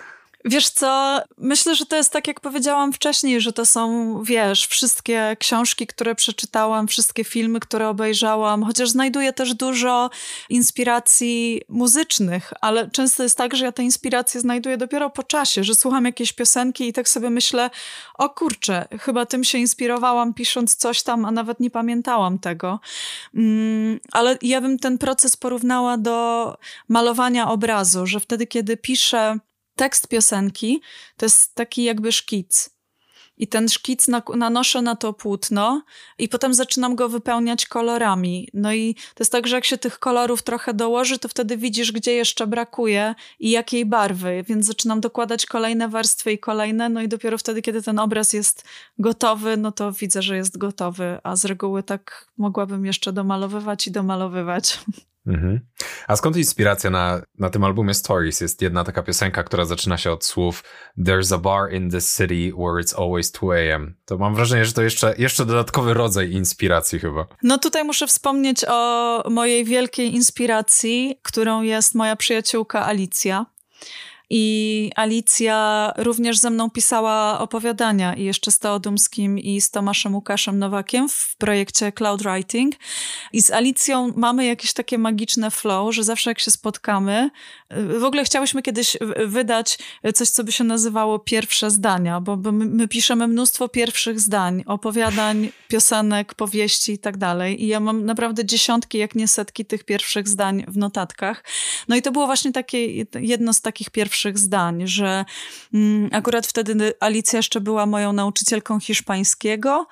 Wiesz co, myślę, że to jest tak, jak powiedziałam wcześniej, że to są, wiesz, wszystkie książki, które przeczytałam, wszystkie filmy, które obejrzałam, chociaż znajduję też dużo inspiracji muzycznych, ale często jest tak, że ja te inspiracje znajduję dopiero po czasie, że słucham jakieś piosenki i tak sobie myślę, o kurczę, chyba tym się inspirowałam pisząc coś tam, a nawet nie pamiętałam tego. Mm, ale ja bym ten proces porównała do malowania obrazu, że wtedy, kiedy piszę tekst piosenki to jest taki jakby szkic. I ten szkic nanoszę na to płótno i potem zaczynam go wypełniać kolorami. No i to jest tak, że jak się tych kolorów trochę dołoży, to wtedy widzisz, gdzie jeszcze brakuje i jakiej barwy. Więc zaczynam dokładać kolejne warstwy i kolejne, no i dopiero wtedy, kiedy ten obraz jest gotowy, no to widzę, że jest gotowy. A z reguły tak mogłabym jeszcze domalowywać i domalowywać. Mhm. A skąd inspiracja na, na tym albumie Stories? Jest jedna taka piosenka, która zaczyna się od słów There's a bar in this city where it's always 2 a.m. To mam wrażenie, że to jeszcze, jeszcze dodatkowy rodzaj inspiracji chyba. No tutaj muszę wspomnieć o mojej wielkiej inspiracji, którą jest moja przyjaciółka Alicja. I Alicja również ze mną pisała opowiadania i jeszcze z Teodumskim i z Tomaszem Łukaszem Nowakiem w projekcie Cloud Writing. I z Alicją mamy jakieś takie magiczne flow, że zawsze jak się spotkamy, w ogóle chciałyśmy kiedyś wydać coś, co by się nazywało pierwsze zdania, bo my, my piszemy mnóstwo pierwszych zdań, opowiadań, piosenek, powieści i tak dalej. I ja mam naprawdę dziesiątki, jak nie setki tych pierwszych zdań w notatkach. No i to było właśnie takie jedno z takich pierwszych zdań, że mm, akurat wtedy Alicja jeszcze była moją nauczycielką hiszpańskiego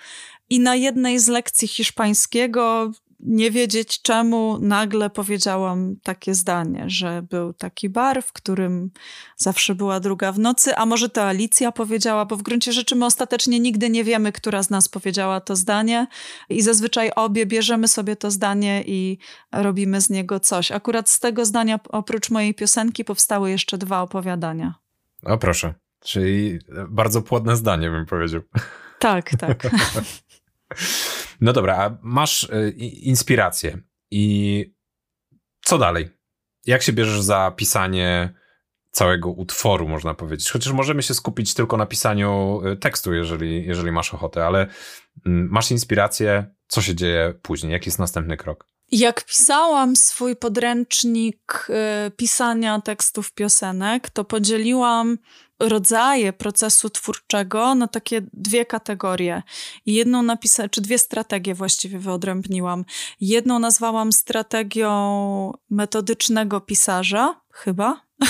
i na jednej z lekcji hiszpańskiego nie wiedzieć czemu, nagle powiedziałam takie zdanie, że był taki bar, w którym zawsze była druga w nocy, a może to Alicja powiedziała, bo w gruncie rzeczy my ostatecznie nigdy nie wiemy, która z nas powiedziała to zdanie i zazwyczaj obie bierzemy sobie to zdanie i robimy z niego coś. Akurat z tego zdania, oprócz mojej piosenki, powstały jeszcze dwa opowiadania. O proszę, czyli bardzo płodne zdanie bym powiedział. Tak, tak. No dobra, a masz y, inspirację i co dalej? Jak się bierzesz za pisanie całego utworu, można powiedzieć? Chociaż możemy się skupić tylko na pisaniu y, tekstu, jeżeli, jeżeli masz ochotę, ale mm, masz inspirację, co się dzieje później? Jaki jest następny krok? Jak pisałam swój podręcznik y, pisania tekstów piosenek, to podzieliłam rodzaje procesu twórczego na takie dwie kategorie. Jedną napisałam, czy dwie strategie właściwie wyodrębniłam. Jedną nazwałam strategią metodycznego pisarza, chyba,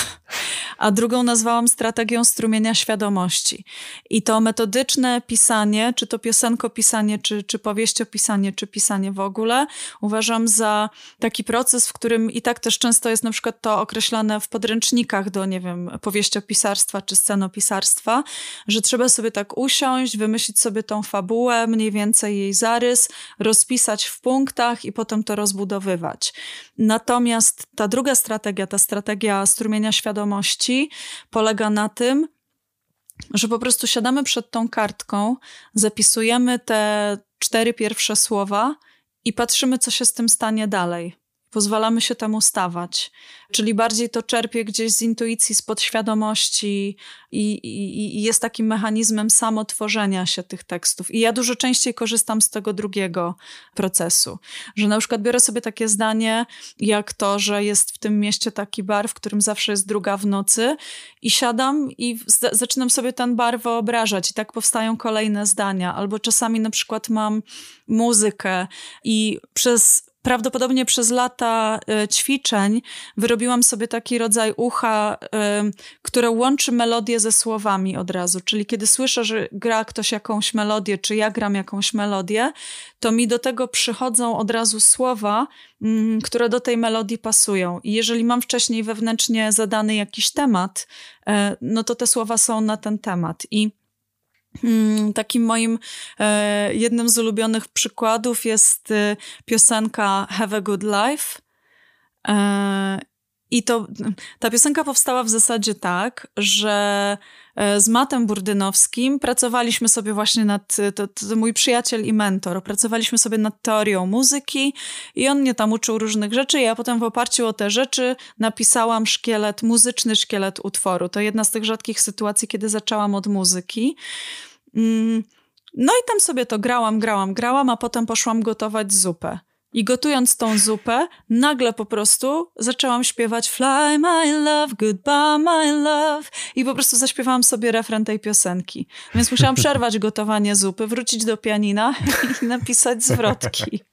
a drugą nazwałam strategią strumienia świadomości. I to metodyczne pisanie, czy to piosenkopisanie, czy, czy powieściopisanie, czy pisanie w ogóle, uważam za taki proces, w którym i tak też często jest na przykład to określane w podręcznikach do, nie wiem, powieściopisarstwa czy scenopisarstwa, że trzeba sobie tak usiąść, wymyślić sobie tą fabułę, mniej więcej jej zarys, rozpisać w punktach i potem to rozbudowywać. Natomiast ta druga strategia, ta strategia strumienia świadomości, polega na tym, że po prostu siadamy przed tą kartką, zapisujemy te cztery pierwsze słowa i patrzymy, co się z tym stanie dalej pozwalamy się temu stawać. Czyli bardziej to czerpie gdzieś z intuicji, z podświadomości i, i, i, jest takim mechanizmem samotworzenia się tych tekstów. I ja dużo częściej korzystam z tego drugiego procesu. Że na przykład biorę sobie takie zdanie, jak to, że jest w tym mieście taki bar, w którym zawsze jest druga w nocy i siadam i zaczynam sobie ten bar wyobrażać i tak powstają kolejne zdania. Albo czasami na przykład mam muzykę i przez prawdopodobnie przez lata e, ćwiczeń wyrobiłam sobie taki rodzaj ucha, e, które łączy melodię ze słowami od razu. Czyli kiedy słyszę, że gra ktoś jakąś melodię, czy ja gram jakąś melodię, to mi do tego przychodzą od razu słowa, mm, które do tej melodii pasują. I jeżeli mam wcześniej wewnętrznie zadany jakiś temat, e, no to te słowa są na ten temat. I takim moim e, jednym z ulubionych przykładów jest e, piosenka Have a Good Life. E, I to, ta piosenka powstała w zasadzie tak, że e, z Matem Burdynowskim pracowaliśmy sobie właśnie nad, to, to mój przyjaciel i mentor, pracowaliśmy sobie nad teorią muzyki i on mnie tam uczył różnych rzeczy ja potem w oparciu o te rzeczy napisałam szkielet, muzyczny szkielet utworu. To jedna z tych rzadkich sytuacji, kiedy zaczęłam od muzyki. Mm, no i tam sobie to grałam, grałam, grałam, a potem poszłam gotować zupę. I gotując tą zupę, nagle po prostu zaczęłam śpiewać Fly my love, goodbye my love i po prostu zaśpiewałam sobie refren tej piosenki. Więc musiałam przerwać gotowanie zupy, wrócić do pianina i napisać zwrotki.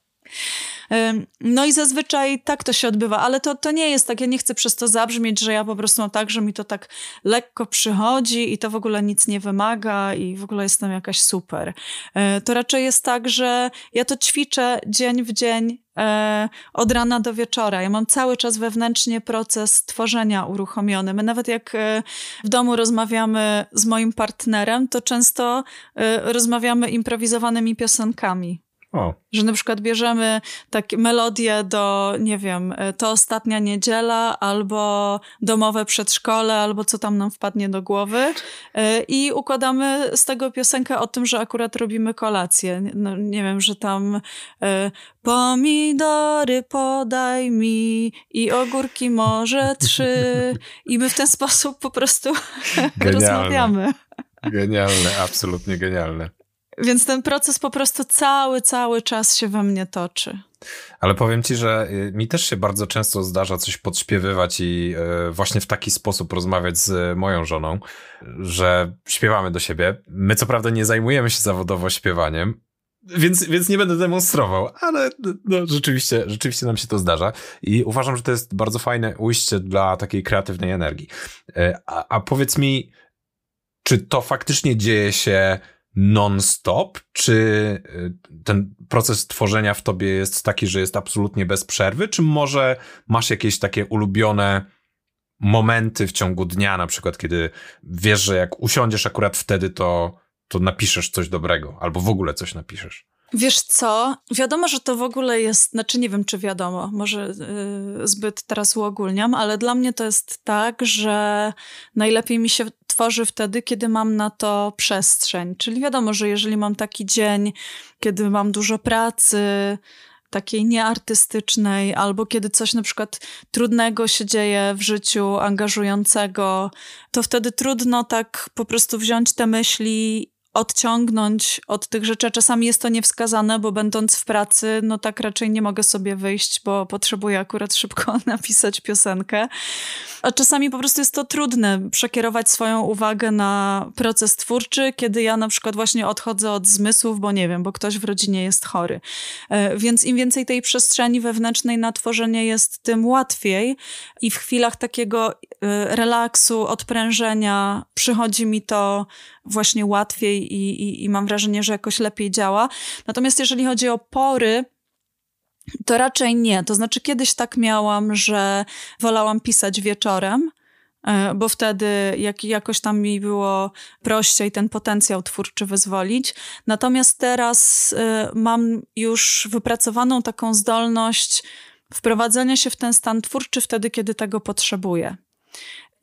No i zazwyczaj tak to się odbywa, ale to, to nie jest tak, ja nie chcę przez to zabrzmieć, że ja po prostu mam tak, że mi to tak lekko przychodzi i to w ogóle nic nie wymaga i w ogóle jestem jakaś super. E, to raczej jest tak, że ja to ćwiczę dzień w dzień, e, od rana do wieczora. Ja mam cały czas wewnętrznie proces tworzenia uruchomiony. My nawet jak e, w domu rozmawiamy z moim partnerem, to często rozmawiamy improwizowanymi piosenkami. O. Że na przykład bierzemy takie melodie do, nie wiem, to ostatnia niedziela, albo domowe przedszkole, albo co tam nam wpadnie do głowy i układamy z tego piosenkę o tym, że akurat robimy kolację. No, nie wiem, że tam pomidory podaj mi i ogórki może trzy i my w ten sposób po prostu rozmawiamy. Genialne, absolutnie genialne. Więc ten proces po prostu cały, cały czas się we mnie toczy. Ale powiem ci, że y, mi też się bardzo często zdarza coś podśpiewywać i y, właśnie w taki sposób rozmawiać z moją żoną, że śpiewamy do siebie. My co prawda nie zajmujemy się zawodowo śpiewaniem, więc, więc nie będę demonstrował, ale no, rzeczywiście, rzeczywiście nam się to zdarza i uważam, że to jest bardzo fajne ujście dla takiej kreatywnej energii. Y, a, a powiedz mi, czy to faktycznie dzieje się non-stop? Czy y, ten proces tworzenia w tobie jest taki, że jest absolutnie bez przerwy? Czy może masz jakieś takie ulubione momenty w ciągu dnia, na przykład, kiedy wiesz, że jak usiądziesz akurat wtedy, to, to napiszesz coś dobrego, albo w ogóle coś napiszesz? Wiesz co? Wiadomo, że to w ogóle jest, znaczy nie wiem, czy wiadomo, może yy, zbyt teraz uogólniam, ale dla mnie to jest tak, że najlepiej mi się tworzy wtedy, kiedy mam na to przestrzeń. Czyli wiadomo, że jeżeli mam taki dzień, kiedy mam dużo pracy, takiej nieartystycznej, albo kiedy coś na przykład trudnego się dzieje w życiu, angażującego, to wtedy trudno tak po prostu wziąć te myśli odciągnąć od tych rzeczy. Czasami jest to niewskazane, bo będąc w pracy, no tak raczej nie mogę sobie wyjść, bo potrzebuję akurat szybko napisać piosenkę. A czasami po prostu jest to trudne przekierować swoją uwagę na proces twórczy, kiedy ja na przykład właśnie odchodzę od zmysłów, bo nie wiem, bo ktoś w rodzinie jest chory. E, więc im więcej tej przestrzeni wewnętrznej na tworzenie jest, tym łatwiej i w chwilach takiego e, relaksu, odprężenia przychodzi mi to właśnie łatwiej i, i, i mam wrażenie, że jakoś lepiej działa. Natomiast jeżeli chodzi o pory, to raczej nie. To znaczy, kiedyś tak miałam, że wolałam pisać wieczorem, e, bo wtedy jak, jakoś tam mi było prościej ten potencjał twórczy wyzwolić. Natomiast teraz y, mam już wypracowaną taką zdolność wprowadzenia się w ten stan twórczy wtedy, kiedy tego potrzebuję.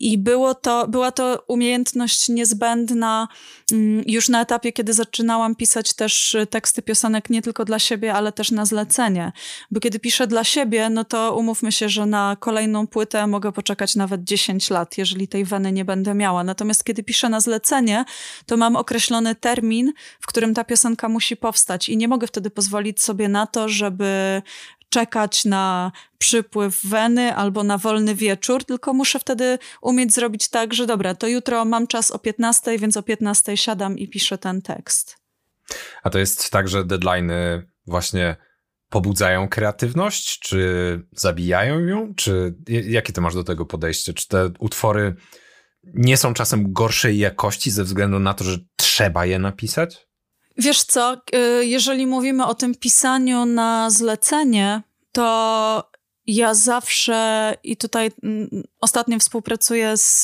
I było to, była to umiejętność niezbędna mm, już na etapie, kiedy zaczynałam pisać też teksty piosenek nie tylko dla siebie, ale też na zlecenie. Bo kiedy piszę dla siebie, no to umówmy się, że na kolejną płytę mogę poczekać nawet 10 lat, jeżeli tej weny nie będę miała. Natomiast kiedy piszę na zlecenie, to mam określony termin, w którym ta piosenka musi powstać i nie mogę wtedy pozwolić sobie na to, żeby czekać na przypływ weny albo na wolny wieczór, tylko muszę wtedy umieć zrobić tak, że dobra, to jutro mam czas o 15, więc o 15 siadam i piszę ten tekst. A to jest tak, że deadline'y właśnie pobudzają kreatywność, czy zabijają ją? Czy jakie ty masz do tego podejście? Czy te utwory nie są czasem gorszej jakości ze względu na to, że trzeba je napisać? Wiesz co, y, jeżeli mówimy o tym pisaniu na zlecenie, to ja zawsze i tutaj mm, ostatnio współpracuję z,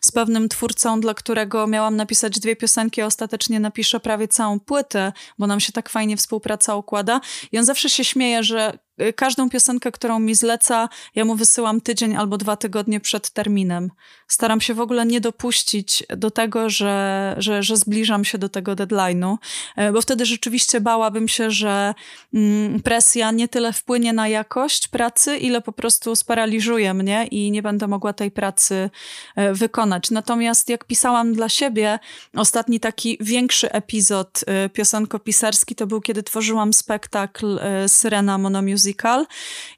z pewnym twórcą, dla którego miałam napisać dwie piosenki, a ostatecznie napiszę prawie całą płytę, bo nam się tak fajnie współpraca układa. I on zawsze się śmieje, że Y, każdą piosenkę, którą mi zleca, ja mu wysyłam tydzień albo dwa tygodnie przed terminem. Staram się w ogóle nie dopuścić do tego, że, że, że zbliżam się do tego deadline'u, y, bo wtedy rzeczywiście bałabym się, że mm, presja nie tyle wpłynie na jakość pracy, ile po prostu sparaliżuje mnie i nie będę mogła tej pracy y, wykonać. Natomiast jak pisałam dla siebie, ostatni taki większy epizod piosenkopisarski to był, kiedy tworzyłam spektakl Syrena Monomusic musical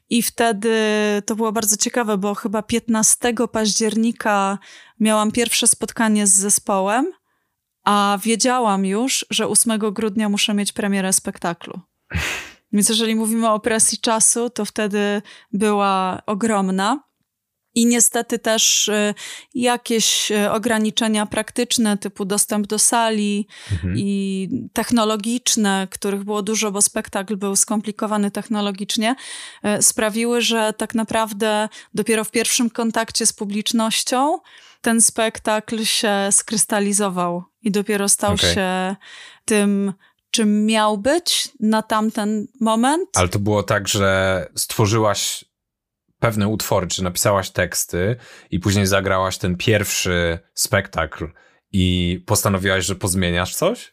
i wtedy to było bardzo ciekawe, bo chyba 15 października miałam pierwsze spotkanie z zespołem, a wiedziałam już, że 8 grudnia muszę mieć premierę spektaklu. Więc jeżeli mówimy o presji czasu, to wtedy była ogromna. I niestety też y, jakieś y, ograniczenia praktyczne, typu dostęp do sali mhm. i technologiczne, których było dużo, bo spektakl był skomplikowany technologicznie, y, sprawiły, że tak naprawdę dopiero w pierwszym kontakcie z publicznością ten spektakl się skrystalizował i dopiero stał okay. się tym czym miał być na tamten moment. Ale to było tak, że stworzyłaś pewne utwory, czy napisałaś teksty i później zagrałaś ten pierwszy spektakl i postanowiłaś, że pozmieniasz coś?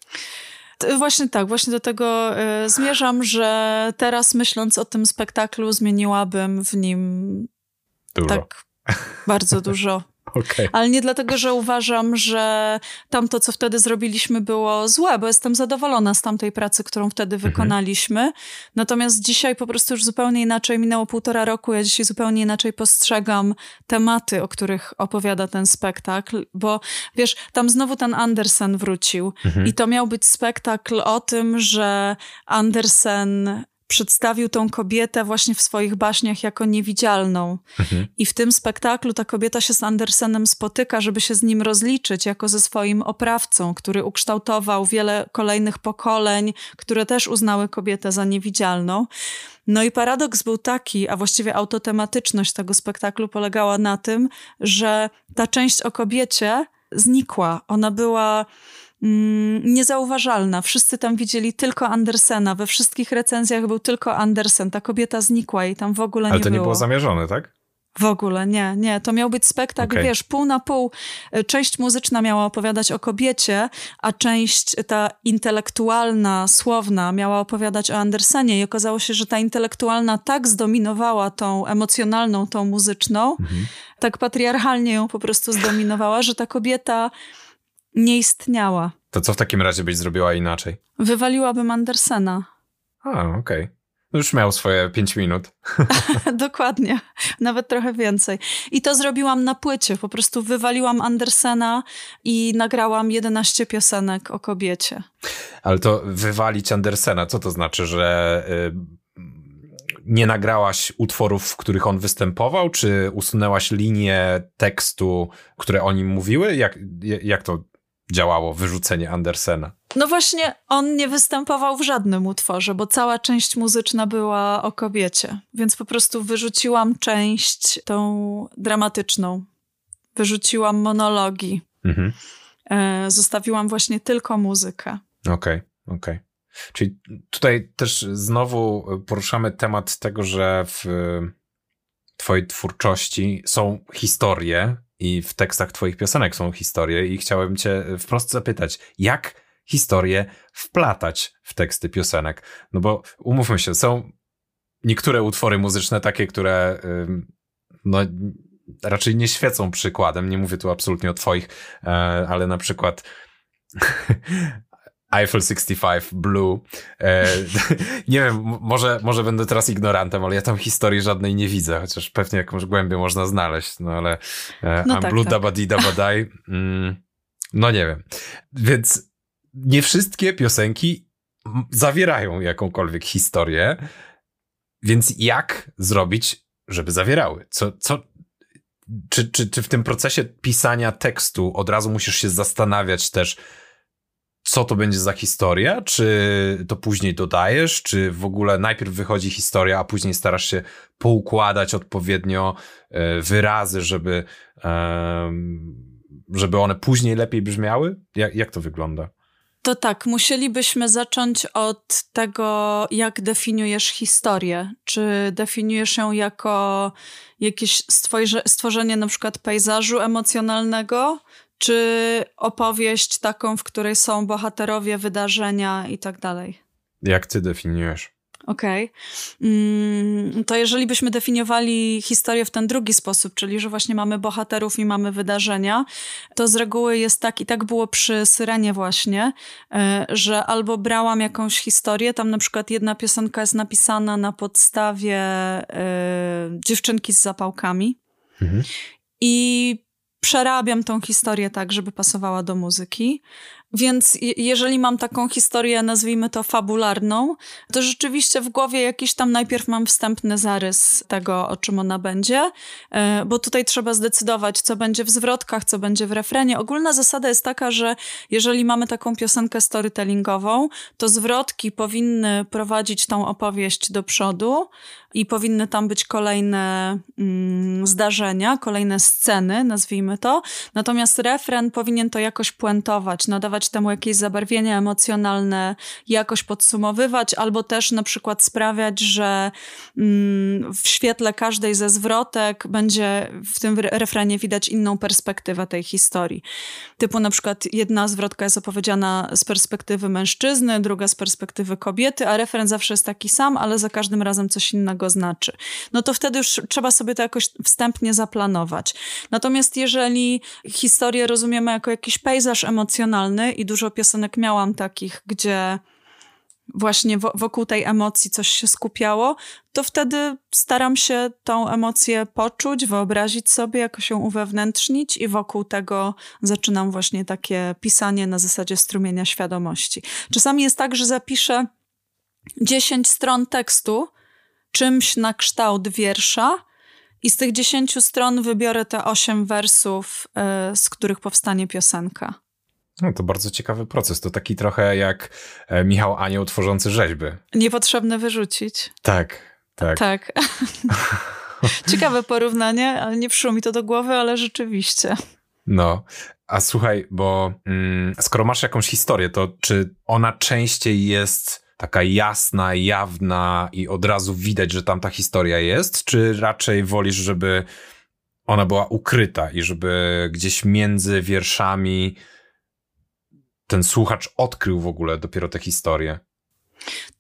Właśnie tak, właśnie do tego y, zmierzam, że teraz myśląc o tym spektaklu, zmieniłabym w nim dużo. tak bardzo dużo. Okay. Ale nie dlatego, że uważam, że tamto, co wtedy zrobiliśmy, było złe, bo jestem zadowolona z tamtej pracy, którą wtedy mhm. wykonaliśmy. Natomiast dzisiaj po prostu już zupełnie inaczej minęło półtora roku. Ja dzisiaj zupełnie inaczej postrzegam tematy, o których opowiada ten spektakl, bo wiesz, tam znowu ten Andersen wrócił mhm. i to miał być spektakl o tym, że Andersen przedstawił tą kobietę właśnie w swoich baśniach jako niewidzialną. Mhm. I w tym spektaklu ta kobieta się z Andersenem spotyka, żeby się z nim rozliczyć, jako ze swoim oprawcą, który ukształtował wiele kolejnych pokoleń, które też uznały kobietę za niewidzialną. No i paradoks był taki, a właściwie autotematyczność tego spektaklu polegała na tym, że ta część o kobiecie znikła. Ona była niezauważalna. Wszyscy tam widzieli tylko Andersena. We wszystkich recenzjach był tylko Andersen. Ta kobieta znikła i tam w ogóle nie było. Ale to nie było zamierzone, tak? W ogóle nie, nie. To miał być spektakl, okay. wiesz, pół na pół. Część muzyczna miała opowiadać o kobiecie, a część ta intelektualna, słowna miała opowiadać o Andersenie i okazało się, że ta intelektualna tak zdominowała tą emocjonalną, tą muzyczną, mhm. tak patriarchalnie ją po prostu zdominowała, że ta kobieta nie istniała. To co w takim razie byś zrobiła inaczej? Wywaliłabym Andersena. A, okej. Okay. Już miał swoje pięć minut. Dokładnie, nawet trochę więcej. I to zrobiłam na płycie. Po prostu wywaliłam Andersena i nagrałam 11 piosenek o kobiecie. Ale to wywalić Andersena, co to znaczy, że y, nie nagrałaś utworów, w których on występował, czy usunęłaś linię tekstu, które o nim mówiły? Jak, jak to działało wyrzucenie Andersena? No właśnie, on nie występował w żadnym utworze, bo cała część muzyczna była o kobiecie, więc po prostu wyrzuciłam część tą dramatyczną. Wyrzuciłam monologi. Mhm. E, zostawiłam właśnie tylko muzykę. Okej, okay, okej. Okay. Czyli tutaj też znowu poruszamy temat tego, że w twojej twórczości są historie, i w tekstach twoich piosenek są historie i chciałem cię wprost zapytać, jak historię wplatać w teksty piosenek? No bo umówmy się, są niektóre utwory muzyczne takie, które no raczej nie świecą przykładem, nie mówię tu absolutnie o twoich, e, ale na przykład Eiffel 65 Blue. E, nie wiem, może, może będę teraz ignorantem, ale ja tam historii żadnej nie widzę, chociaż pewnie jakąś głębię można znaleźć, no ale e, no I'm tak, Blue tak. Dabadi Dabadai, mm, no nie wiem. Więc nie wszystkie piosenki zawierają jakąkolwiek historię, więc jak zrobić, żeby zawierały? Co, co, czy, czy, czy w tym procesie pisania tekstu od razu musisz się zastanawiać też, co to będzie za historia? Czy to później dodajesz? Czy w ogóle najpierw wychodzi historia, a później starasz się poukładać odpowiednio e, wyrazy, żeby, żeby one później lepiej brzmiały? Jak, jak to wygląda? To tak, musielibyśmy zacząć od tego, jak definiujesz historię. Czy definiujesz ją jako jakieś stworzenie na przykład pejzażu emocjonalnego, czy opowieść taką, w której są bohaterowie, wydarzenia i tak dalej. Jak ty definiujesz? Okej. Okay. Mm, to jeżeli byśmy definiowali historię w ten drugi sposób, czyli że właśnie mamy bohaterów i mamy wydarzenia, to z reguły jest tak, i tak było przy Syrenie właśnie, e, że albo brałam jakąś historię, tam na przykład jedna piosenka jest napisana na podstawie y, dziewczynki z zapałkami. Mhm. I przerabiam tą historię tak, żeby pasowała do muzyki. Więc jeżeli mam taką historię, nazwijmy to fabularną, to rzeczywiście w głowie jakiś tam najpierw mam wstępny zarys tego, o czym ona będzie, e, bo tutaj trzeba zdecydować, co będzie w zwrotkach, co będzie w refrenie. Ogólna zasada jest taka, że jeżeli mamy taką piosenkę storytellingową, to zwrotki powinny prowadzić tą opowieść do przodu i powinny tam być kolejne mm, zdarzenia, kolejne sceny, nazwijmy to. Natomiast refren powinien to jakoś puentować, nadawać nadawać temu jakieś zabarwienia emocjonalne, jakoś podsumowywać, albo też na przykład sprawiać, że mm, w świetle każdej ze zwrotek będzie w tym refrenie widać inną perspektywę tej historii. Typu na przykład jedna zwrotka jest opowiedziana z perspektywy mężczyzny, druga z perspektywy kobiety, a refren zawsze jest taki sam, ale za każdym razem coś innego znaczy. No to wtedy już trzeba sobie to jakoś wstępnie zaplanować. Natomiast jeżeli historię rozumiemy jako jakiś pejzaż emocjonalny i dużo piosenek miałam takich, gdzie właśnie wokół tej emocji coś się skupiało, to wtedy staram się tą emocję poczuć, wyobrazić sobie, jakoś ją uwewnętrznić i wokół tego zaczynam właśnie takie pisanie na zasadzie strumienia świadomości. Czasami jest tak, że zapiszę 10 stron tekstu czymś na kształt wiersza i z tych 10 stron wybiorę te 8 wersów, e, z których powstanie piosenka. No, to bardzo ciekawy proces. To taki trochę jak e, Michał Anioł tworzący rzeźby. Niepotrzebne wyrzucić. Tak, tak. Tak. Ciekawe porównanie, ale nie przyszło mi to do głowy, ale rzeczywiście. No, a słuchaj, bo mm, skoro masz jakąś historię, to czy ona częściej jest taka jasna, jawna i od razu widać, że tam ta historia jest, czy raczej wolisz, żeby ona była ukryta i żeby gdzieś między wierszami ten słuchacz odkrył w ogóle dopiero tę historię?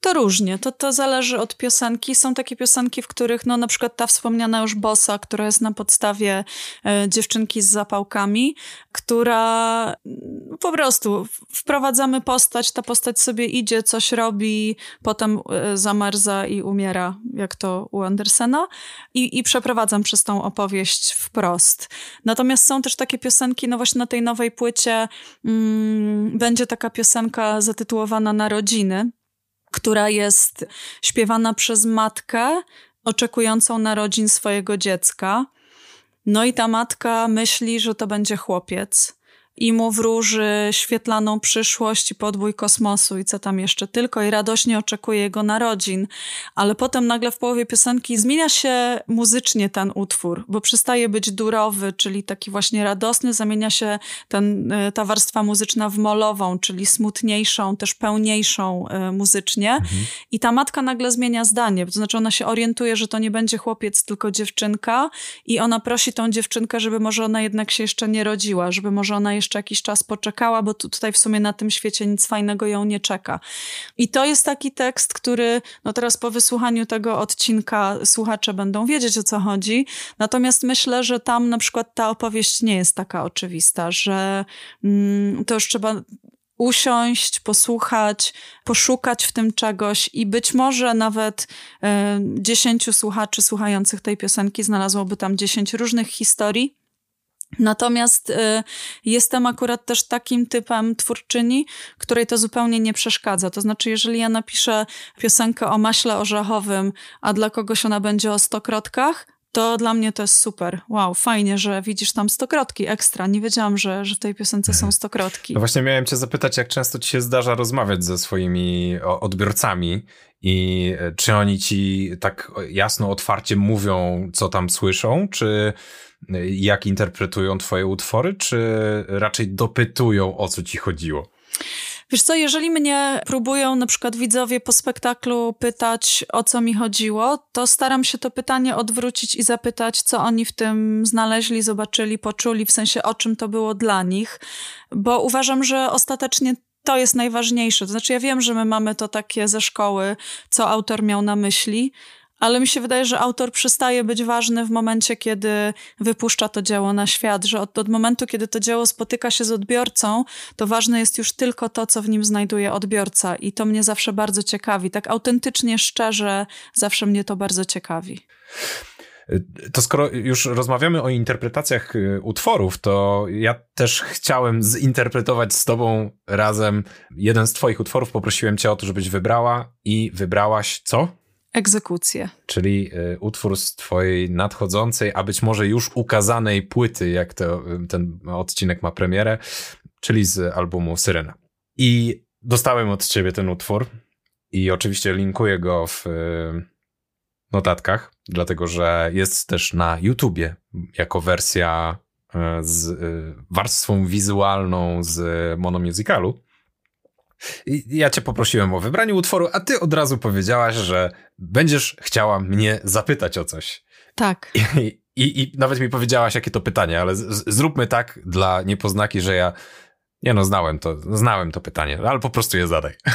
To różnie, to, to zależy od piosenki. Są takie piosenki, w których no na przykład ta wspomniana już Bossa, która jest na podstawie e, dziewczynki z zapałkami, która no, po prostu wprowadzamy postać, ta postać sobie idzie, coś robi, potem e, zamarza i umiera, jak to u Andersena i, i przeprowadzam przez tą opowieść wprost. Natomiast są też takie piosenki, no właśnie na tej nowej płycie mm, będzie taka piosenka zatytułowana Narodziny, która jest śpiewana przez matkę oczekującą narodzin swojego dziecka. No i ta matka myśli, że to będzie chłopiec i mu wróży świetlaną przyszłość i podbój kosmosu i co tam jeszcze tylko i radośnie oczekuje jego narodzin. Ale potem nagle w połowie piosenki zmienia się muzycznie ten utwór, bo przestaje być durowy, czyli taki właśnie radosny, zamienia się ten, e, ta warstwa muzyczna w molową, czyli smutniejszą, też pełniejszą e, muzycznie. Mhm. I ta matka nagle zmienia zdanie, to znaczy ona się orientuje, że to nie będzie chłopiec, tylko dziewczynka i ona prosi tą dziewczynkę, żeby może ona jednak się jeszcze nie rodziła, żeby może ona jeszcze jakiś czas poczekała, bo tutaj w sumie na tym świecie nic fajnego ją nie czeka. I to jest taki tekst, który no teraz po wysłuchaniu tego odcinka słuchacze będą wiedzieć o co chodzi. Natomiast myślę, że tam na przykład ta opowieść nie jest taka oczywista, że mm, to już trzeba usiąść, posłuchać, poszukać w tym czegoś i być może nawet e, dziesięciu słuchaczy słuchających tej piosenki znalazłoby tam dziesięć różnych historii, Natomiast y, jestem akurat też takim typem twórczyni, której to zupełnie nie przeszkadza. To znaczy, jeżeli ja napiszę piosenkę o maśle orzechowym, a dla kogoś ona będzie o stokrotkach, to dla mnie to jest super. Wow, fajnie, że widzisz tam stokrotki ekstra. Nie wiedziałam, że, że w tej piosence są stokrotki. No właśnie miałem cię zapytać, jak często ci się zdarza rozmawiać ze swoimi odbiorcami i e, czy oni ci tak jasno, otwarcie mówią, co tam słyszą, czy jak interpretują twoje utwory, czy raczej dopytują, o co ci chodziło? Wiesz co, jeżeli mnie próbują na przykład widzowie po spektaklu pytać, o co mi chodziło, to staram się to pytanie odwrócić i zapytać, co oni w tym znaleźli, zobaczyli, poczuli, w sensie o czym to było dla nich, bo uważam, że ostatecznie to jest najważniejsze. To znaczy, ja wiem, że my mamy to takie ze szkoły, co autor miał na myśli, ale mi się wydaje, że autor przestaje być ważny w momencie, kiedy wypuszcza to dzieło na świat, że od, od, momentu, kiedy to dzieło spotyka się z odbiorcą, to ważne jest już tylko to, co w nim znajduje odbiorca i to mnie zawsze bardzo ciekawi. Tak autentycznie, szczerze, zawsze mnie to bardzo ciekawi. To skoro już rozmawiamy o interpretacjach y, utworów, to ja też chciałem zinterpretować z tobą razem jeden z twoich utworów. Poprosiłem cię o to, żebyś wybrała i wybrałaś co? Egzekucję. Czyli y, utwór z twojej nadchodzącej, a być może już ukazanej płyty, jak to, y, ten odcinek ma premierę, czyli z albumu Syrena. I dostałem od ciebie ten utwór i oczywiście linkuję go w y, notatkach, dlatego że jest też na YouTubie jako wersja z warstwą wizualną z monomusicalu. Ja cię poprosiłem o wybranie utworu, a ty od razu powiedziałaś, że będziesz chciała mnie zapytać o coś. Tak. I, i, i nawet mi powiedziałaś, jakie to pytanie, ale z, zróbmy tak dla niepoznaki, że ja nie no, znałem to, znałem to pytanie, ale po prostu je zadaj.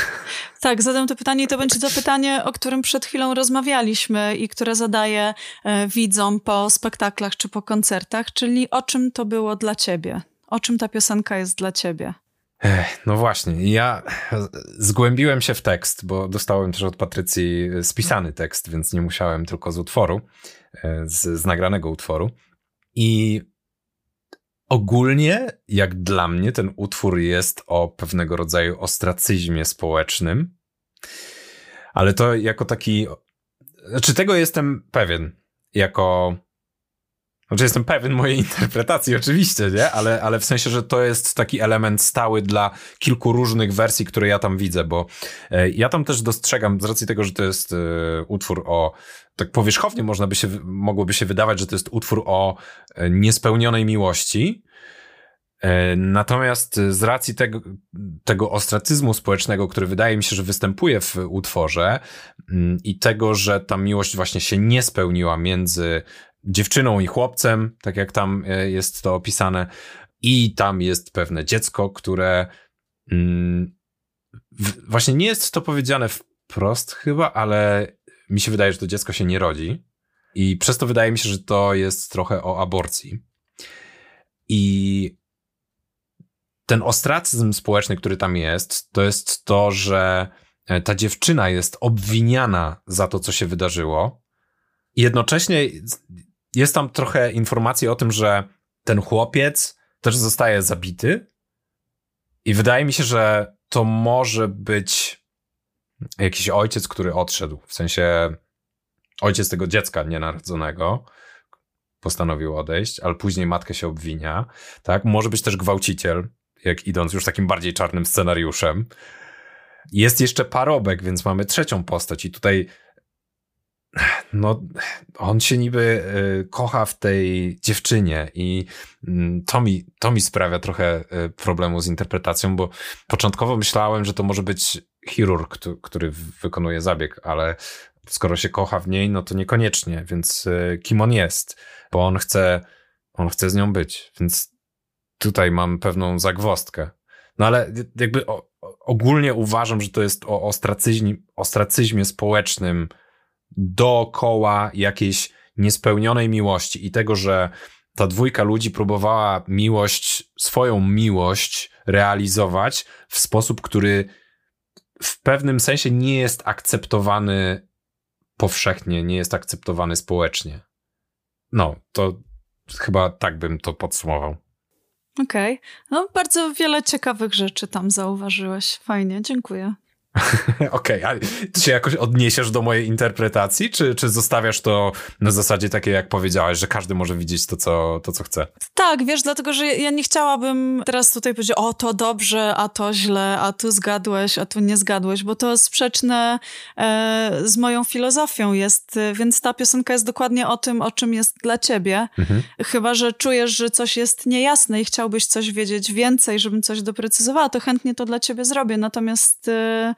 Tak, zadam to pytanie i to będzie to pytanie, o którym przed chwilą rozmawialiśmy i które zadaję e, widzom po spektaklach czy po koncertach, czyli o czym to było dla ciebie? O czym ta piosenka jest dla ciebie? No właśnie, ja zgłębiłem się w tekst, bo dostałem też od Patrycji spisany tekst, więc nie musiałem tylko z utworu, e, z, z nagranego utworu. I ogólnie, jak dla mnie, ten utwór jest o pewnego rodzaju ostracyzmie społecznym, ale to jako taki. Znaczy, tego jestem pewien, jako znaczy jestem pewien mojej interpretacji oczywiście, nie? Ale, ale w sensie, że to jest taki element stały dla kilku różnych wersji, które ja tam widzę, bo e, ja tam też dostrzegam, z racji tego, że to jest e, utwór o, tak powierzchownie można by się, mogłoby się wydawać, że to jest utwór o e, niespełnionej miłości, Natomiast z racji tego, tego ostracyzmu społecznego, który wydaje mi się, że występuje w utworze mm, i tego, że ta miłość właśnie się nie spełniła między dziewczyną i chłopcem, tak jak tam e, jest to opisane, i tam jest pewne dziecko, które mm, w, właśnie nie jest to powiedziane wprost chyba, ale mi się wydaje, że to dziecko się nie rodzi. I przez to wydaje mi się, że to jest trochę o aborcji. I ten ostracyzm społeczny, który tam jest, to jest to, że e, ta dziewczyna jest obwiniana za to, co się wydarzyło. I jednocześnie jest tam trochę informacji o tym, że ten chłopiec też zostaje zabity. I wydaje mi się, że to może być jakiś ojciec, który odszedł. W sensie ojciec tego dziecka nienarodzonego postanowił odejść, ale później matkę się obwinia. Tak? Może być też gwałciciel, jak idąc już takim bardziej czarnym scenariuszem. Jest jeszcze parobek, więc mamy trzecią postać i tutaj no, on się niby y, kocha w tej dziewczynie i mm, to mi, to mi sprawia trochę y, problemu z interpretacją, bo początkowo myślałem, że to może być chirurg, który wykonuje zabieg, ale skoro się kocha w niej, no to niekoniecznie, więc y, kim on jest, bo on chce, on chce z nią być, więc tutaj mam pewną zagwostkę. No ale jakby ogólnie uważam, że to jest o ostracyzmie, ostracyzmie społecznym, dookoła jakiejś niespełnionej miłości i tego, że ta dwójka ludzi próbowała miłość, swoją miłość realizować w sposób, który w pewnym sensie nie jest akceptowany powszechnie, nie jest akceptowany społecznie. No, to chyba tak bym to podsumował. Okej. Okay. No, bardzo wiele ciekawych rzeczy tam zauważyłeś. Fajnie, dziękuję. Okej, okay, a ty się jakoś odniesiesz do mojej interpretacji, czy, czy zostawiasz to na zasadzie takiej, jak powiedziałaś, że każdy może widzieć to co, to, co chce? Tak, wiesz, dlatego, że ja nie chciałabym teraz tutaj powiedzieć, o to dobrze, a to źle, a tu zgadłeś, a tu nie zgadłeś, bo to sprzeczne e, z moją filozofią jest, więc ta piosenka jest dokładnie o tym, o czym jest dla ciebie. Mhm. Chyba, że czujesz, że coś jest niejasne i chciałbyś coś wiedzieć więcej, żebym coś doprecyzowała, to chętnie to dla ciebie zrobię. Natomiast e, E,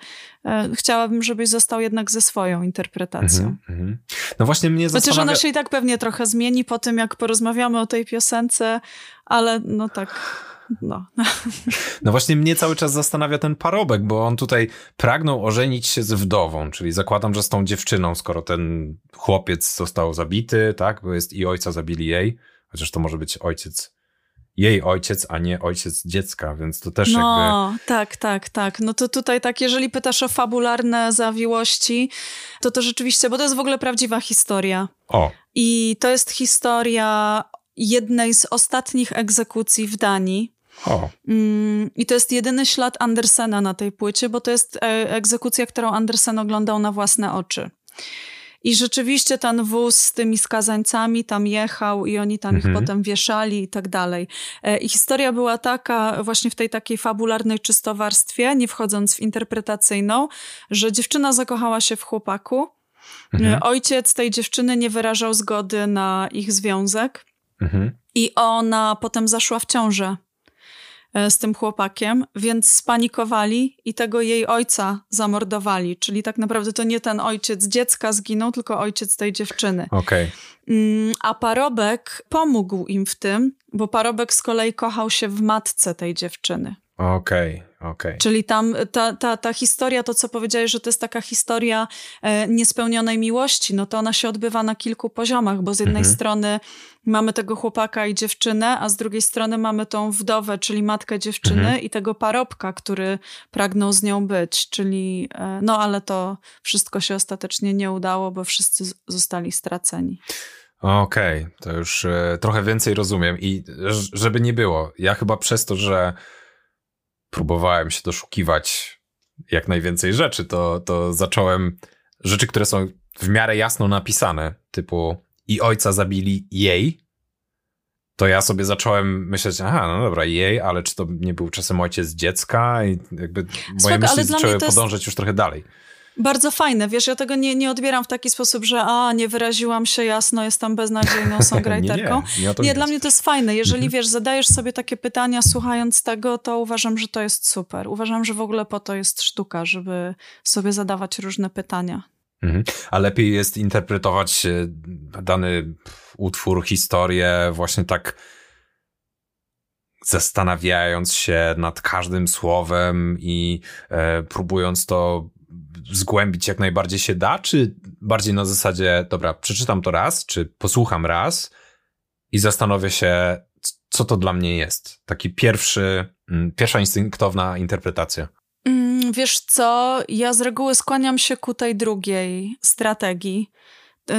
chciałabym, żebyś został jednak ze swoją interpretacją. Mm -hmm. No właśnie mnie zastanawia... Chociaż ona się i tak pewnie trochę zmieni po tym, jak porozmawiamy o tej piosence, ale no tak... No. no właśnie mnie cały czas zastanawia ten parobek, bo on tutaj pragnął ożenić się z wdową, czyli zakładam, że z tą dziewczyną, skoro ten chłopiec został zabity, tak, bo jest i ojca zabili jej, chociaż to może być ojciec jej ojciec, a nie ojciec dziecka, więc to też no, jakby... tak, tak, tak. No to tutaj tak, jeżeli pytasz o fabularne zawiłości, to to rzeczywiście, bo to jest w ogóle prawdziwa historia. O. I to jest historia jednej z ostatnich egzekucji w Danii. O. Mm, I to jest jedyny ślad Andersena na tej płycie, bo to jest e, egzekucja, którą Andersen oglądał na własne oczy. I rzeczywiście ten wóz z tymi skazańcami tam jechał i oni tam mhm. ich potem wieszali i tak dalej. E, I historia była taka, właśnie w tej takiej fabularnej czystowarstwie, nie wchodząc w interpretacyjną, że dziewczyna zakochała się w chłopaku. Mhm. E, ojciec tej dziewczyny nie wyrażał zgody na ich związek. Mhm. I ona potem zaszła w ciążę z tym chłopakiem, więc spanikowali i tego jej ojca zamordowali. Czyli tak naprawdę to nie ten ojciec dziecka zginął, tylko ojciec tej dziewczyny. Okej. Okay. A parobek pomógł im w tym, bo parobek z kolei kochał się w matce tej dziewczyny. Okej, okay. Okay. Czyli tam ta, ta, ta historia, to co powiedziałeś, że to jest taka historia e, niespełnionej miłości, no to ona się odbywa na kilku poziomach, bo z jednej mhm. strony mamy tego chłopaka i dziewczynę, a z drugiej strony mamy tą wdowę, czyli matkę dziewczyny mhm. i tego parobka, który pragnął z nią być, czyli e, no ale to wszystko się ostatecznie nie udało, bo wszyscy zostali straceni. Okej, okay, to już e, trochę więcej rozumiem i żeby nie było, ja chyba przez to, że próbowałem się doszukiwać jak najwięcej rzeczy, to, to zacząłem rzeczy, które są w miarę jasno napisane, typu i ojca zabili jej, to ja sobie zacząłem myśleć, aha, no dobra, jej, ale czy to nie był czasem ojciec dziecka? I jakby moje Spoko, myśli zaczęły podążać jest... już trochę dalej bardzo fajne. Wiesz, ja tego nie, nie odbieram w taki sposób, że a, nie wyraziłam się jasno, jestem beznadziejną songwriterką. nie, nie, nie, nie dla mnie to jest fajne. Jeżeli, mhm. wiesz, zadajesz sobie takie pytania słuchając tego, to uważam, że to jest super. Uważam, że w ogóle po to jest sztuka, żeby sobie zadawać różne pytania. Mhm. A lepiej jest interpretować e, dany utwór, historię właśnie tak zastanawiając się nad każdym słowem i e, próbując to zgłębić jak najbardziej się da, czy bardziej na zasadzie, dobra, przeczytam to raz, czy posłucham raz i zastanowię się, co to dla mnie jest. Taki pierwszy, mm, pierwsza instynktowna interpretacja. Mm, wiesz co, ja z reguły skłaniam się ku tej drugiej strategii.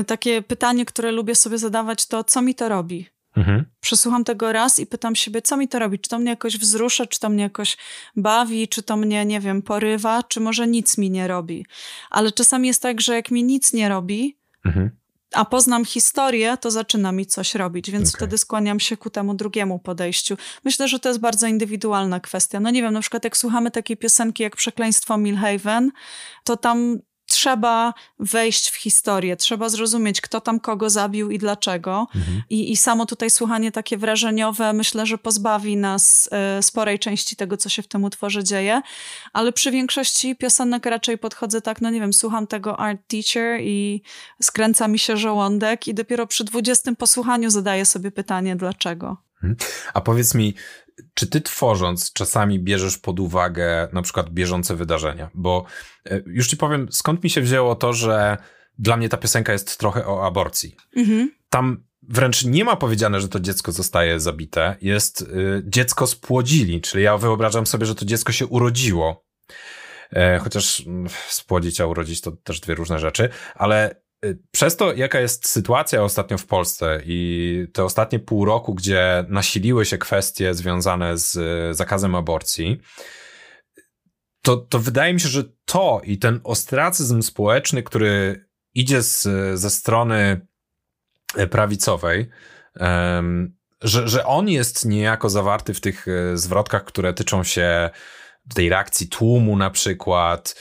Takie pytanie, które lubię sobie zadawać, to co mi to robi? Mhm. Przesłucham tego raz i pytam siebie, co mi to robi? Czy to mnie jakoś wzrusza, czy to mnie jakoś bawi, czy to mnie, nie wiem, porywa, czy może nic mi nie robi. Ale czasami jest tak, że jak mi nic nie robi, mhm. a poznam historię, to zaczyna mi coś robić, więc okay. wtedy skłaniam się ku temu drugiemu podejściu. Myślę, że to jest bardzo indywidualna kwestia. No nie wiem, na przykład jak słuchamy takiej piosenki jak Przekleństwo Milhaven, to tam trzeba wejść w historię, trzeba zrozumieć, kto tam kogo zabił i dlaczego. Mhm. I, I samo tutaj słuchanie takie wrażeniowe, myślę, że pozbawi nas y, sporej części tego, co się w tym utworze dzieje. Ale przy większości piosenek raczej podchodzę tak, no nie wiem, słucham tego Art Teacher i skręca mi się żołądek, i dopiero przy dwudziestym posłuchaniu zadaję sobie pytanie, dlaczego. Mhm. A powiedz mi, czy ty tworząc czasami bierzesz pod uwagę na przykład bieżące wydarzenia? Bo e, już ci powiem, skąd mi się wzięło to, że dla mnie ta piosenka jest trochę o aborcji. Mhm. Tam wręcz nie ma powiedziane, że to dziecko zostaje zabite. Jest y, dziecko spłodzili, czyli ja wyobrażam sobie, że to dziecko się urodziło. E, chociaż mm, spłodzić, a urodzić to też dwie różne rzeczy, ale przez to, jaka jest sytuacja ostatnio w Polsce i te ostatnie pół roku, gdzie nasiliły się kwestie związane z y, zakazem aborcji, to, to wydaje mi się, że to i ten ostracyzm społeczny, który idzie z, ze strony e, prawicowej, że, że on jest niejako zawarty w tych e, zwrotkach, które tyczą się tej reakcji tłumu na przykład,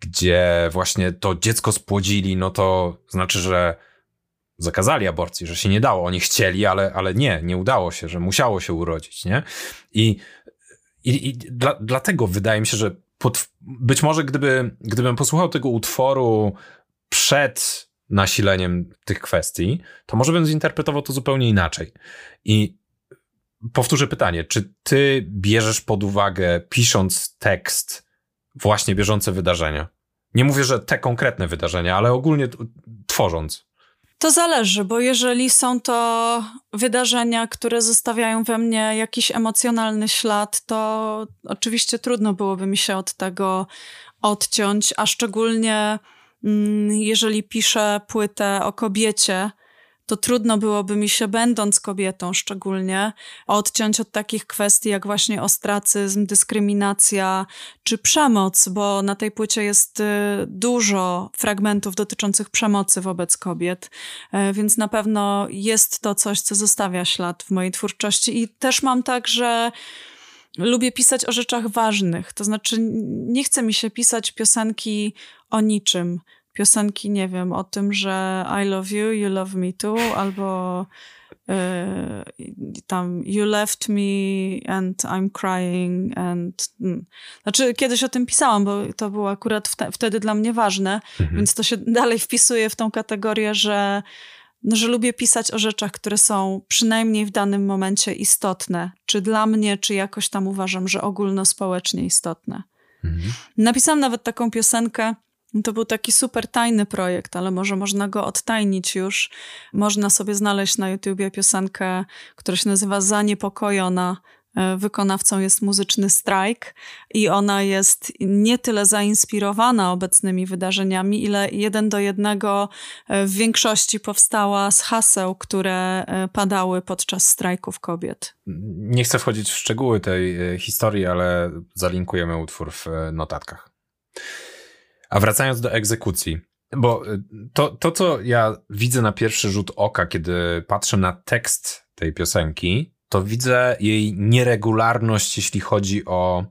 gdzie właśnie to dziecko spłodzili, no to znaczy, że zakazali aborcji, że się nie dało. Oni chcieli, ale, ale nie, nie udało się, że musiało się urodzić, nie? I, i, i dla, dlatego wydaje mi się, że pod, być może gdyby, gdybym posłuchał tego utworu przed nasileniem tych kwestii, to może bym zinterpretował to zupełnie inaczej. I powtórzę pytanie, czy ty bierzesz pod uwagę, pisząc tekst, właśnie bieżące wydarzenia. Nie mówię, że te konkretne wydarzenia, ale ogólnie tworząc. To zależy, bo jeżeli są to wydarzenia, które zostawiają we mnie jakiś emocjonalny ślad, to oczywiście trudno byłoby mi się od tego odciąć, a szczególnie mm, jeżeli piszę płytę o kobiecie, to trudno byłoby mi się, będąc kobietą szczególnie, odciąć od takich kwestii jak właśnie ostracyzm, dyskryminacja czy przemoc, bo na tej płycie jest y, dużo fragmentów dotyczących przemocy wobec kobiet, e, więc na pewno jest to coś, co zostawia ślad w mojej twórczości. I też mam tak, że lubię pisać o rzeczach ważnych. To znaczy, nie chce mi się pisać piosenki o niczym piosenki, nie wiem, o tym, że I love you, you love me too, albo tam You left me and I'm crying and... Mm. Znaczy kiedyś o tym pisałam, bo to było akurat wtedy dla mnie ważne, mhm. więc to się dalej wpisuje w tą kategorię, że no, że lubię pisać o rzeczach, które są przynajmniej w danym momencie istotne. Czy dla mnie, czy jakoś tam uważam, że ogólnospołecznie istotne. Mhm. Napisałam nawet taką piosenkę. To był taki super tajny projekt, ale może można go odtajnić już. Można sobie znaleźć na YouTubie piosenkę, która się nazywa Zaniepokojona E, wykonawcą jest muzyczny strajk i ona jest nie tyle zainspirowana obecnymi wydarzeniami, ile jeden do jednego e, w większości powstała z haseł, które e, padały podczas strajków kobiet. Nie chcę wchodzić w szczegóły tej historii, ale zalinkujemy utwór w notatkach. A wracając do egzekucji. Bo to, to, co ja widzę na pierwszy rzut oka, kiedy patrzę na tekst tej piosenki, to widzę jej nieregularność, jeśli chodzi o,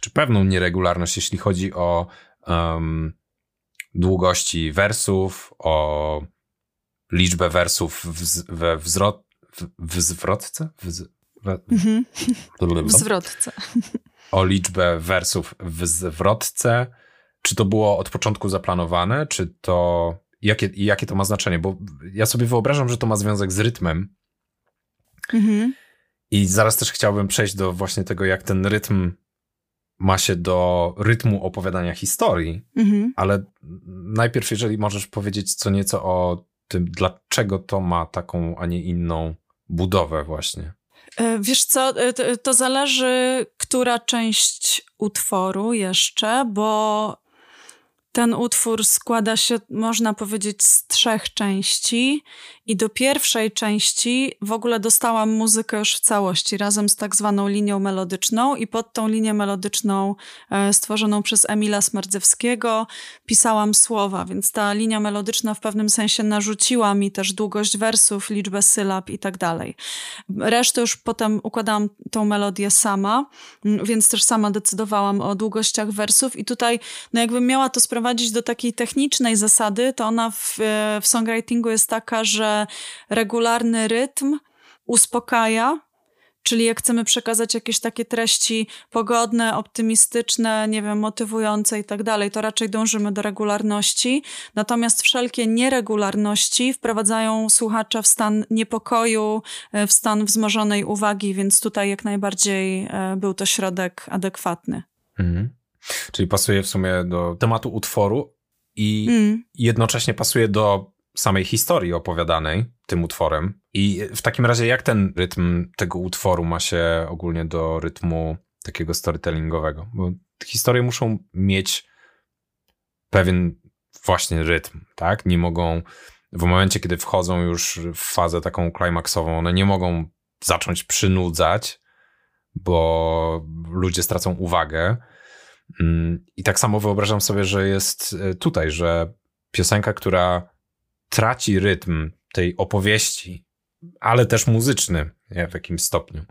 czy pewną nieregularność, jeśli chodzi o um, długości wersów, o liczbę wersów w, we wzrot, w, w zwrotce? W, we, mhm. w zwrotce. O liczbę wersów w zwrotce. Czy to było od początku zaplanowane, czy to. Jakie, jakie to ma znaczenie? Bo ja sobie wyobrażam, że to ma związek z rytmem, Mhm. I zaraz też chciałbym przejść do właśnie tego, jak ten rytm ma się do rytmu opowiadania historii, mhm. ale najpierw, jeżeli możesz powiedzieć co nieco o tym, dlaczego to ma taką, a nie inną budowę właśnie. E, wiesz co, e, to zależy, która część utworu jeszcze, bo ten utwór składa się, można powiedzieć, z trzech części, i do pierwszej części w ogóle dostałam muzykę już w całości, razem z tak zwaną linią melodyczną, i pod tą linię melodyczną e, stworzoną przez Emila Smardzewskiego pisałam słowa, więc ta linia melodyczna w pewnym sensie narzuciła mi też długość wersów, liczbę sylab i tak dalej. Resztę już potem układałam tą melodię sama, więc też sama decydowałam o długościach wersów, i tutaj, no jakbym miała to sprowadzić do takiej technicznej zasady, to ona w, e, w songwritingu jest taka, że regularny rytm uspokaja, Czyli jak chcemy przekazać jakieś takie treści pogodne, optymistyczne, nie wiem, motywujące i tak dalej, to raczej dążymy do regularności. Natomiast wszelkie nieregularności wprowadzają słuchacza w stan niepokoju, e, w stan wzmożonej uwagi, więc tutaj jak najbardziej e, był to środek adekwatny. Mhm. Czyli pasuje w sumie do tematu utworu i mm. jednocześnie pasuje do samej historii opowiadanej tym utworem. I w takim razie, jak ten rytm tego utworu ma się ogólnie do rytmu takiego storytellingowego? Bo historie muszą mieć pewien właśnie rytm, tak? Nie mogą, w momencie, kiedy wchodzą już w fazę taką klimaksową, one nie mogą zacząć przynudzać, bo ludzie stracą uwagę Mm, I tak samo wyobrażam sobie, że jest e, tutaj, że piosenka, która traci rytm tej opowieści, ale też muzyczny w jakimś stopniu,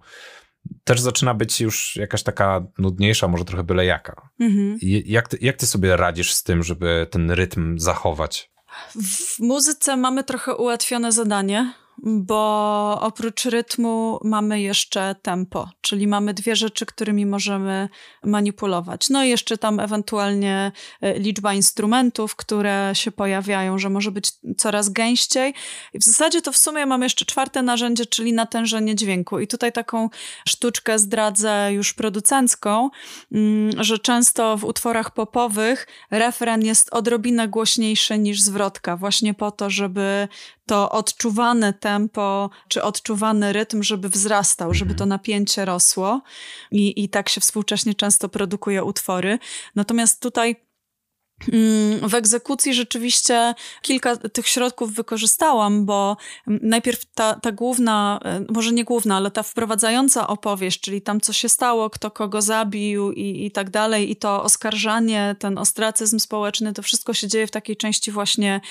też zaczyna być już jakaś taka nudniejsza, może trochę byle jaka. Mhm. Jak, ty, jak ty sobie radzisz z tym, żeby ten rytm zachować? W muzyce mamy trochę ułatwione zadanie, bo oprócz rytmu mamy jeszcze tempo, czyli mamy dwie rzeczy, którymi możemy manipulować. No i jeszcze tam ewentualnie e, liczba instrumentów, które się pojawiają, że może być coraz gęściej. I w zasadzie to w sumie mamy jeszcze czwarte narzędzie, czyli natężenie dźwięku. I tutaj taką sztuczkę zdradzę już producencką, mm, że często w utworach popowych refren jest odrobinę głośniejszy niż zwrotka, właśnie po to, żeby to odczuwane tempo, czy odczuwany rytm, żeby wzrastał, żeby to napięcie rosło i, i tak się współcześnie często produkuje utwory. Natomiast tutaj w egzekucji rzeczywiście kilka tych środków wykorzystałam, bo najpierw ta, ta główna, e, może nie główna, ale ta wprowadzająca opowieść, czyli tam co się stało, kto kogo zabił i, i tak dalej, i to oskarżanie, ten ostracyzm społeczny, to wszystko się dzieje w takiej części właśnie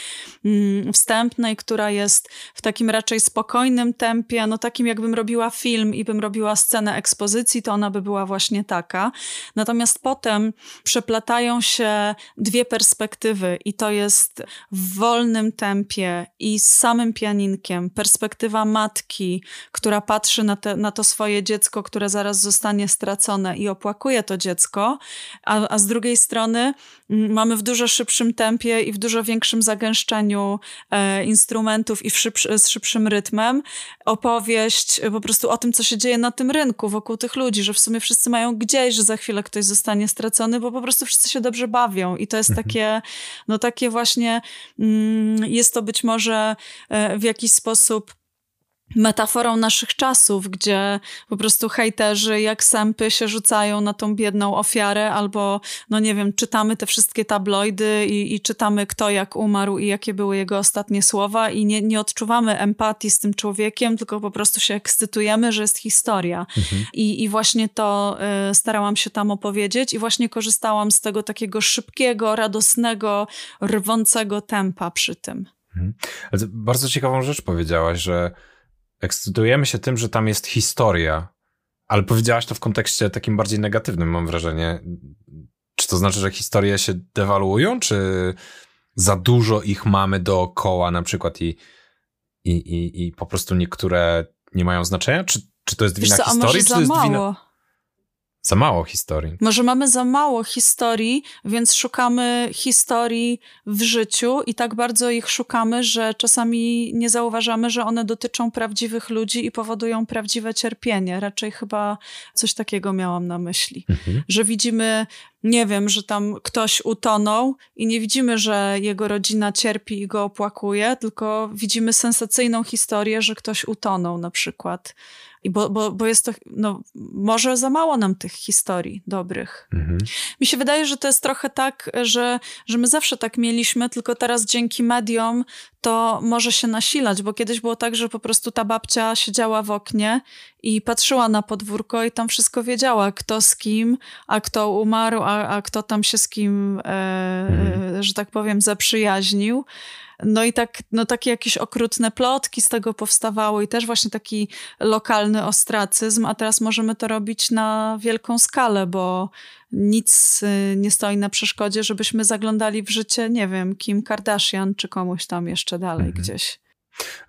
mm, wstępnej, która jest w takim raczej spokojnym tempie, no takim jakbym robiła film i bym robiła scenę ekspozycji, to ona by była właśnie taka. Natomiast potem przeplatają się dwie dwie perspektywy i to jest w wolnym tempie i z samym pianinkiem. Perspektywa matki, która patrzy na, te, na to swoje dziecko, które zaraz zostanie stracone i opłakuje to dziecko, a, a z drugiej strony mamy w dużo szybszym tempie i w dużo większym zagęszczeniu e, instrumentów i szybszy, z szybszym rytmem opowieść po prostu o tym, co się dzieje na tym rynku wokół tych ludzi, że w sumie wszyscy mają gdzieś, że za chwilę ktoś zostanie stracony, bo po prostu wszyscy się dobrze bawią i to jest mhm. takie, no takie właśnie, mm, jest to być może e, w jakiś sposób metaforą naszych czasów, gdzie po prostu hejterzy jak sępy się rzucają na tą biedną ofiarę, albo, no nie wiem, czytamy te wszystkie tabloidy i, i czytamy kto jak umarł i jakie były jego ostatnie słowa i nie, nie odczuwamy empatii z tym człowiekiem, tylko po prostu się ekscytujemy, że jest historia. Mhm. I, I właśnie to y, starałam się tam opowiedzieć i właśnie korzystałam z tego takiego szybkiego, radosnego, rwącego tempa przy tym. Mhm. Bardzo ciekawą rzecz powiedziałaś, że ekscytujemy się tym, że tam jest historia, ale powiedziałaś to w kontekście takim bardziej negatywnym, mam wrażenie. Czy to znaczy, że historie się dewaluują, czy za dużo ich mamy dookoła na przykład i, i, i, i po prostu niektóre nie mają znaczenia? Czy, czy to jest wina co, historii, czy to jest mało? wina... Za mało historii. Może mamy za mało historii, więc szukamy historii w życiu i tak bardzo ich szukamy, że czasami nie zauważamy, że one dotyczą prawdziwych ludzi i powodują prawdziwe cierpienie. Raczej chyba coś takiego miałam na myśli. Mhm. Że widzimy, nie wiem, że tam ktoś utonął i nie widzimy, że jego rodzina cierpi i go opłakuje, tylko widzimy sensacyjną historię, że ktoś utonął na przykład i bo, bo, bo jest to, no, może za mało nam tych historii dobrych. Mhm. Mi się wydaje, że to jest trochę tak, że, że my zawsze tak mieliśmy, tylko teraz dzięki mediom to może się nasilać, bo kiedyś było tak, że po prostu ta babcia siedziała w oknie i patrzyła na podwórko i tam wszystko wiedziała, kto z kim, a kto umarł, a, a kto tam się z kim, e, mhm. że tak powiem, zaprzyjaźnił. No i tak, no takie jakieś okrutne plotki z tego powstawały i też właśnie taki lokalny ostracyzm, a teraz możemy to robić na wielką skalę, bo nic y, nie stoi na przeszkodzie, żebyśmy zaglądali w życie, nie wiem, Kim Kardashian czy komuś tam jeszcze dalej mhm. gdzieś.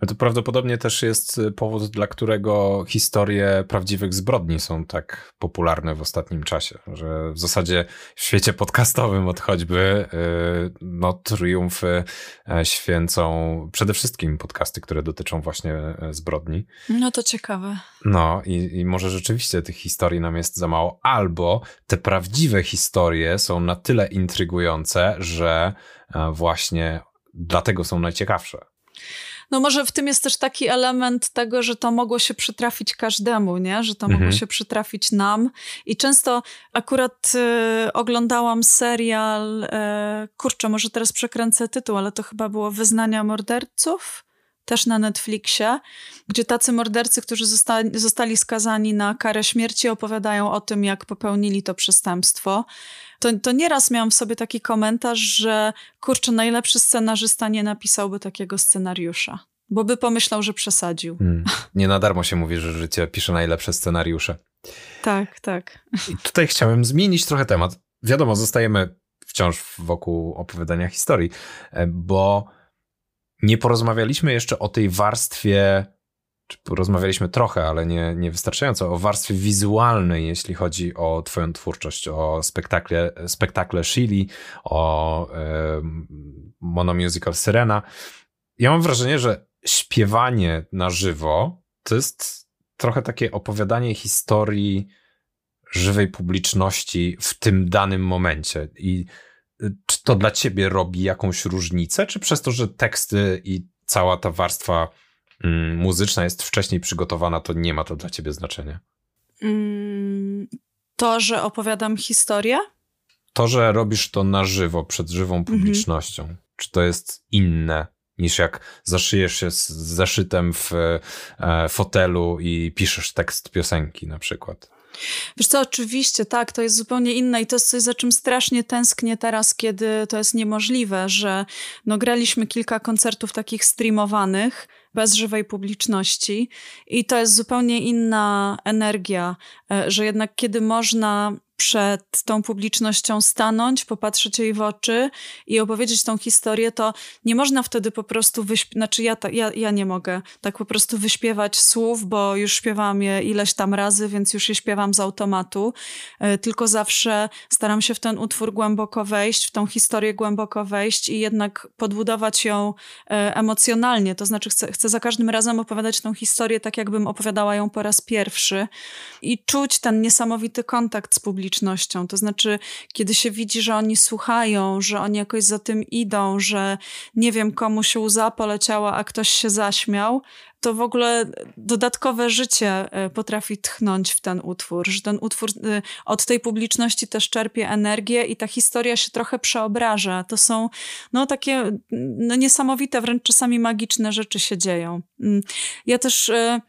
To prawdopodobnie też jest y, powód, dla którego historie prawdziwych zbrodni są tak popularne w ostatnim czasie, że w zasadzie w świecie podcastowym od choćby y, no, triumfy e, święcą przede wszystkim podcasty, które dotyczą właśnie e, zbrodni. No to ciekawe. No i, i może rzeczywiście tych historii nam jest za mało, albo te prawdziwe historie są na tyle intrygujące, że e, właśnie dlatego są najciekawsze. No może w tym jest też taki element tego, że to mogło się przytrafić każdemu, nie? Że to mhm. mogło się przytrafić nam. I często akurat y, oglądałam serial, y, kurczę, może teraz przekręcę tytuł, ale to chyba było Wyznania morderców też na Netflixie, gdzie tacy mordercy, którzy zostali, zostali skazani na karę śmierci, opowiadają o tym, jak popełnili to przestępstwo. To, to nieraz miałam w sobie taki komentarz, że kurczę, najlepszy scenarzysta nie napisałby takiego scenariusza. Bo by pomyślał, że przesadził. Hmm. Nie na darmo się mówi, że życie pisze najlepsze scenariusze. Tak, tak. I tutaj chciałem zmienić trochę temat. Wiadomo, zostajemy wciąż wokół opowiadania historii, e, bo nie porozmawialiśmy jeszcze o tej warstwie, czy porozmawialiśmy trochę, ale nie, nie wystarczająco, o warstwie wizualnej, jeśli chodzi o Twoją twórczość, o spektakle, spektakle Shili, o e, monomusical Syrena. Ja mam wrażenie, że śpiewanie na żywo to jest trochę takie opowiadanie historii żywej publiczności w tym danym momencie. I czy to dla ciebie robi jakąś różnicę, czy przez to, że teksty i cała ta warstwa mm, muzyczna jest wcześniej przygotowana, to nie ma to dla ciebie znaczenia? Mm, to, że opowiadam historię? To, że robisz to na żywo, przed żywą mhm. publicznością. Mhm. Czy to jest inne niż jak zaszyjesz się z zeszytem w e, fotelu i piszesz tekst piosenki na przykład? Wiesz co, oczywiście, tak, to jest zupełnie inne i to jest coś, za czym strasznie tęsknię teraz, kiedy to jest niemożliwe, że no, graliśmy kilka koncertów takich streamowanych, bez żywej publiczności i to jest zupełnie inna energia, e, że jednak kiedy można przed tą publicznością stanąć, popatrzeć jej w oczy i opowiedzieć tą historię, to nie można wtedy po prostu wyśpiewać, znaczy ja, ja, ja nie mogę tak po prostu wyśpiewać słów, bo już śpiewam je ileś tam razy, więc już je śpiewam z automatu, e, tylko zawsze staram się w ten utwór głęboko wejść, w tą historię głęboko wejść i jednak podbudować ją e, emocjonalnie, to znaczy chcę, chcę za każdym razem opowiadać tą historię tak, jakbym opowiadała ją po raz pierwszy i czuć ten niesamowity kontakt z publicznością. To znaczy, kiedy się widzi, że oni słuchają, że oni jakoś za tym idą, że nie wiem, komu się łza poleciała, a ktoś się zaśmiał, to w ogóle dodatkowe życie e, potrafi tchnąć w ten utwór, że ten utwór e, od tej publiczności też czerpie energię i ta historia się trochę przeobraża. To są no takie no, niesamowite, wręcz czasami magiczne rzeczy się dzieją. Mm. Ja też e,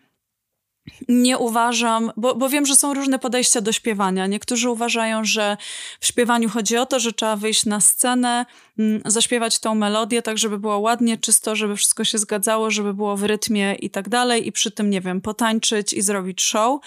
nie uważam, bo, bo wiem, że są różne podejścia do śpiewania. Niektórzy uważają, że w śpiewaniu chodzi o to, że trzeba wyjść na scenę, mm, zaśpiewać tą melodię tak, żeby było ładnie, czysto, żeby wszystko się zgadzało, żeby było w rytmie i tak dalej i przy tym, nie wiem, potańczyć i zrobić show.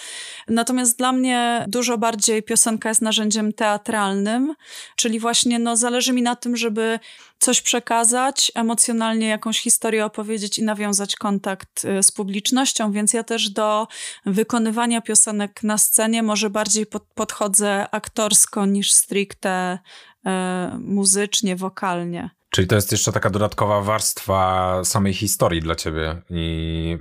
Natomiast dla mnie dużo bardziej piosenka jest narzędziem teatralnym, czyli właśnie no, zależy mi na tym, żeby coś przekazać, emocjonalnie jakąś historię opowiedzieć i nawiązać kontakt y, z publicznością, więc ja też do wykonywania piosenek na scenie może bardziej pod, podchodzę aktorsko niż stricte e, muzycznie, wokalnie. Czyli to jest jeszcze taka dodatkowa warstwa samej historii dla ciebie i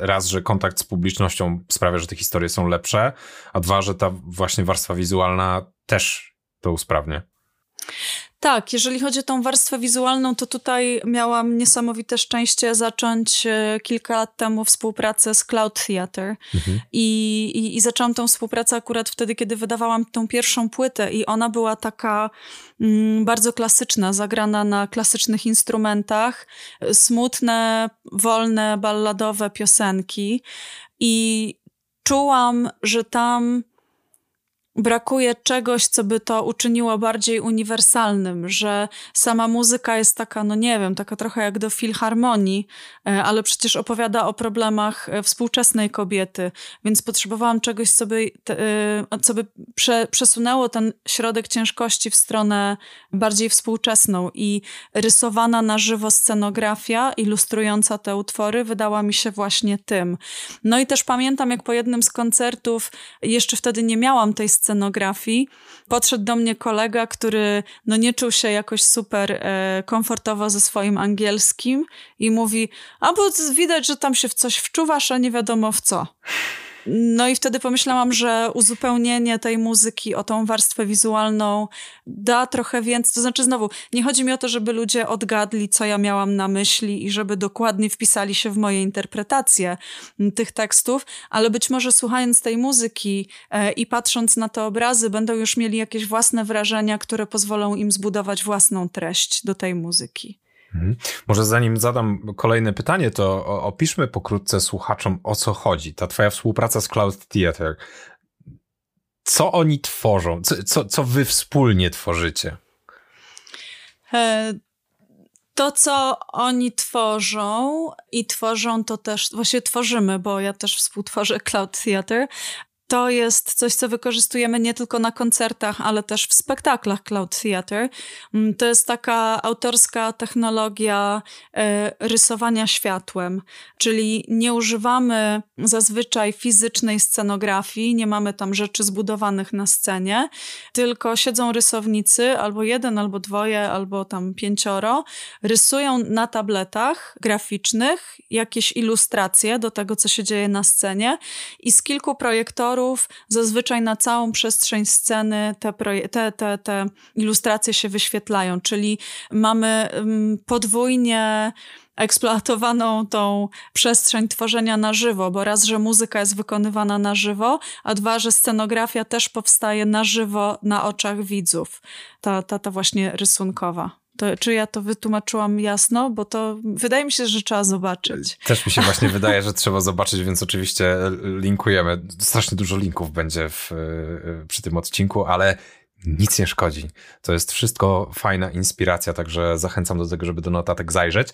raz, że kontakt z publicznością sprawia, że te historie są lepsze, a dwa, że ta właśnie warstwa wizualna też to usprawnia. Tak, jeżeli chodzi o tą warstwę wizualną, to tutaj miałam niesamowite szczęście zacząć e, kilka lat temu współpracę z Cloud Theatre. Mhm. I, i, I zaczęłam tą współpracę akurat wtedy, kiedy wydawałam tą pierwszą płytę, i ona była taka mm, bardzo klasyczna, zagrana na klasycznych instrumentach, smutne, wolne, balladowe piosenki. I czułam, że tam brakuje czegoś, co by to uczyniło bardziej uniwersalnym, że sama muzyka jest taka, no nie wiem, taka trochę jak do filharmonii, e, ale przecież opowiada o problemach e, współczesnej kobiety, więc potrzebowałam czegoś, co by, e, co by prze, przesunęło ten środek ciężkości w stronę bardziej współczesną i rysowana na żywo scenografia ilustrująca te utwory wydała mi się właśnie tym. No i też pamiętam, jak po jednym z koncertów, jeszcze wtedy nie miałam tej scenografii, podszedł do mnie kolega, który no nie czuł się jakoś super e, komfortowo ze swoim angielskim i mówi, a bo widać, że tam się w coś wczuwasz, a nie wiadomo w co. No i wtedy pomyślałam, że uzupełnienie tej muzyki o tą warstwę wizualną da trochę więcej. To znaczy, znowu, nie chodzi mi o to, żeby ludzie odgadli, co ja miałam na myśli i żeby dokładnie wpisali się w moje interpretacje tych tekstów, ale być może słuchając tej muzyki e, i patrząc na te obrazy, będą już mieli jakieś własne wrażenia, które pozwolą im zbudować własną treść do tej muzyki. Mhm. Może zanim zadam kolejne pytanie, to opiszmy pokrótce słuchaczom, o co chodzi. Ta twoja współpraca z Cloud Theater. Co oni tworzą? Co, co, co wy wspólnie tworzycie? E, to, co oni tworzą i tworzą to też, właśnie tworzymy, bo ja też współtworzę Cloud Theater, to jest coś, co wykorzystujemy nie tylko na koncertach, ale też w spektaklach Cloud Theater. Mm, to jest taka autorska technologia e, rysowania światłem, czyli nie używamy zazwyczaj fizycznej scenografii, nie mamy tam rzeczy zbudowanych na scenie, tylko siedzą rysownicy, albo jeden, albo dwoje, albo tam pięcioro, rysują na tabletach graficznych jakieś ilustracje do tego, co się dzieje na scenie i z kilku projektorów zazwyczaj na całą przestrzeń sceny te, te, te, te ilustracje się wyświetlają, czyli mamy mm, podwójnie eksploatowaną tą przestrzeń tworzenia na żywo, bo raz, że muzyka jest wykonywana na żywo, a dwa, że scenografia też powstaje na żywo na oczach widzów. Ta, ta, ta właśnie rysunkowa. To, czy ja to wytłumaczyłam jasno? Bo to wydaje mi się, że trzeba zobaczyć. Też mi się właśnie wydaje, że trzeba zobaczyć, więc oczywiście linkujemy. Strasznie dużo linków będzie w, przy tym odcinku, ale nic nie szkodzi. To jest wszystko fajna inspiracja, także zachęcam do tego, żeby do notatek zajrzeć.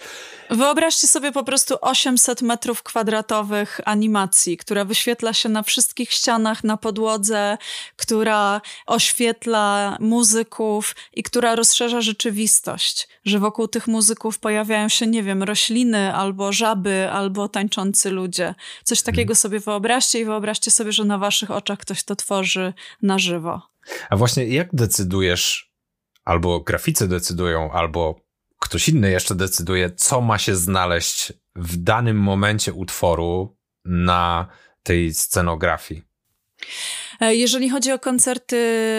Wyobraźcie sobie po prostu 800 metrów kwadratowych animacji, która wyświetla się na wszystkich ścianach, na podłodze, która oświetla muzyków i która rozszerza rzeczywistość, że wokół tych muzyków pojawiają się, nie wiem, rośliny albo żaby, albo tańczący ludzie. Coś takiego hmm. sobie wyobraźcie i wyobraźcie sobie, że na waszych oczach ktoś to tworzy na żywo. A właśnie jak decydujesz, albo graficy decydują, albo ktoś inny jeszcze decyduje, co ma się znaleźć w danym momencie utworu na tej scenografii? E, jeżeli chodzi o koncerty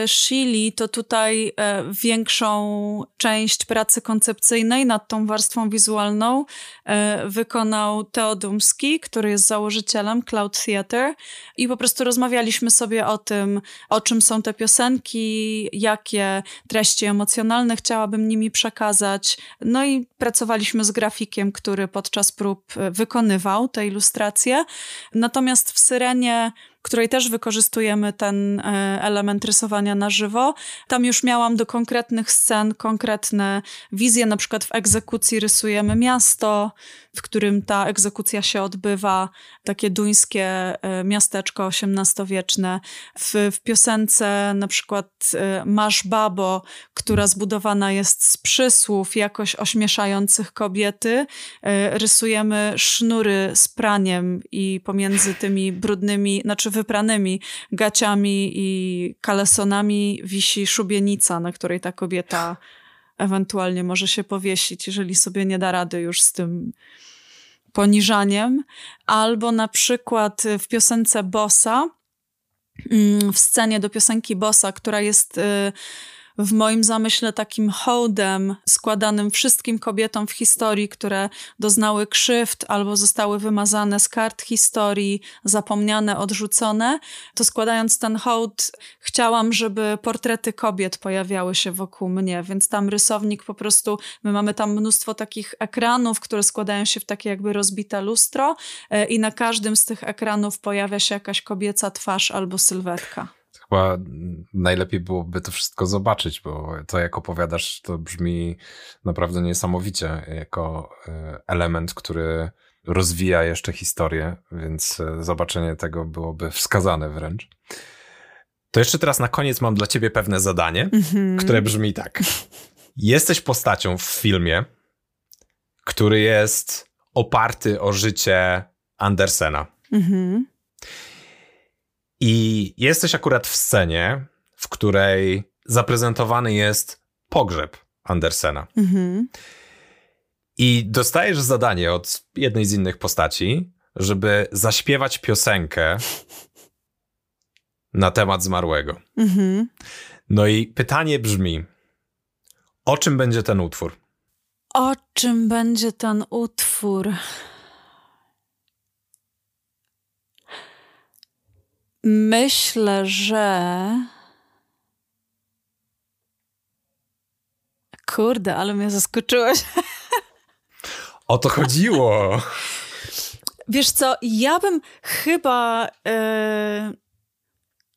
Shili, to tutaj e, większą część pracy koncepcyjnej nad tą warstwą wizualną e, wykonał Teodumski, który jest założycielem Cloud Theatre i po prostu rozmawialiśmy sobie o tym, o czym są te piosenki, jakie treści emocjonalne chciałabym nimi przekazać. No i pracowaliśmy z grafikiem, który podczas prób wykonywał te ilustracje. Natomiast w Syrenie której też wykorzystujemy ten e, element rysowania na żywo. Tam już miałam do konkretnych scen konkretne wizje, na przykład w egzekucji rysujemy miasto, w którym ta egzekucja się odbywa, takie duńskie e, miasteczko XVIII-wieczne. W, w piosence na przykład e, Masz Babo, która zbudowana jest z przysłów jakoś ośmieszających kobiety, rysujemy sznury z praniem i pomiędzy tymi brudnymi, znaczy wypranymi gaciami i kalesonami wisi szubienica, na której ta kobieta ewentualnie może się powiesić, jeżeli sobie nie da rady już z tym poniżaniem. Albo na przykład w piosence Bossa, mm, w scenie do piosenki Bossa, która jest y, w moim zamyśle takim hołdem składanym wszystkim kobietom w historii, które doznały krzywd albo zostały wymazane z kart historii, zapomniane, odrzucone, to składając ten hołd, chciałam, żeby portrety kobiet pojawiały się wokół mnie, więc tam rysownik po prostu, my mamy tam mnóstwo takich ekranów, które składają się w takie jakby rozbite lustro e, i na każdym z tych ekranów pojawia się jakaś kobieca twarz albo sylwetka chyba najlepiej byłoby to wszystko zobaczyć, bo to jak opowiadasz, to brzmi naprawdę niesamowicie jako e, element, który rozwija jeszcze historię, więc e, zobaczenie tego byłoby wskazane wręcz. To jeszcze teraz na koniec mam dla ciebie pewne zadanie, mm-hmm. które brzmi tak. Jesteś postacią w filmie, który jest oparty o życie Andersena. Mm-hmm. I jesteś akurat w scenie, w której zaprezentowany jest pogrzeb Andersena. Mhm. I dostajesz zadanie od jednej z innych postaci, żeby zaśpiewać piosenkę na temat zmarłego. Mhm. No i pytanie brzmi: o czym będzie ten utwór? O czym będzie ten utwór? Myślę, że. Kurde, ale mnie zaskoczyłeś. O to chodziło. Wiesz co, ja bym chyba. Yy...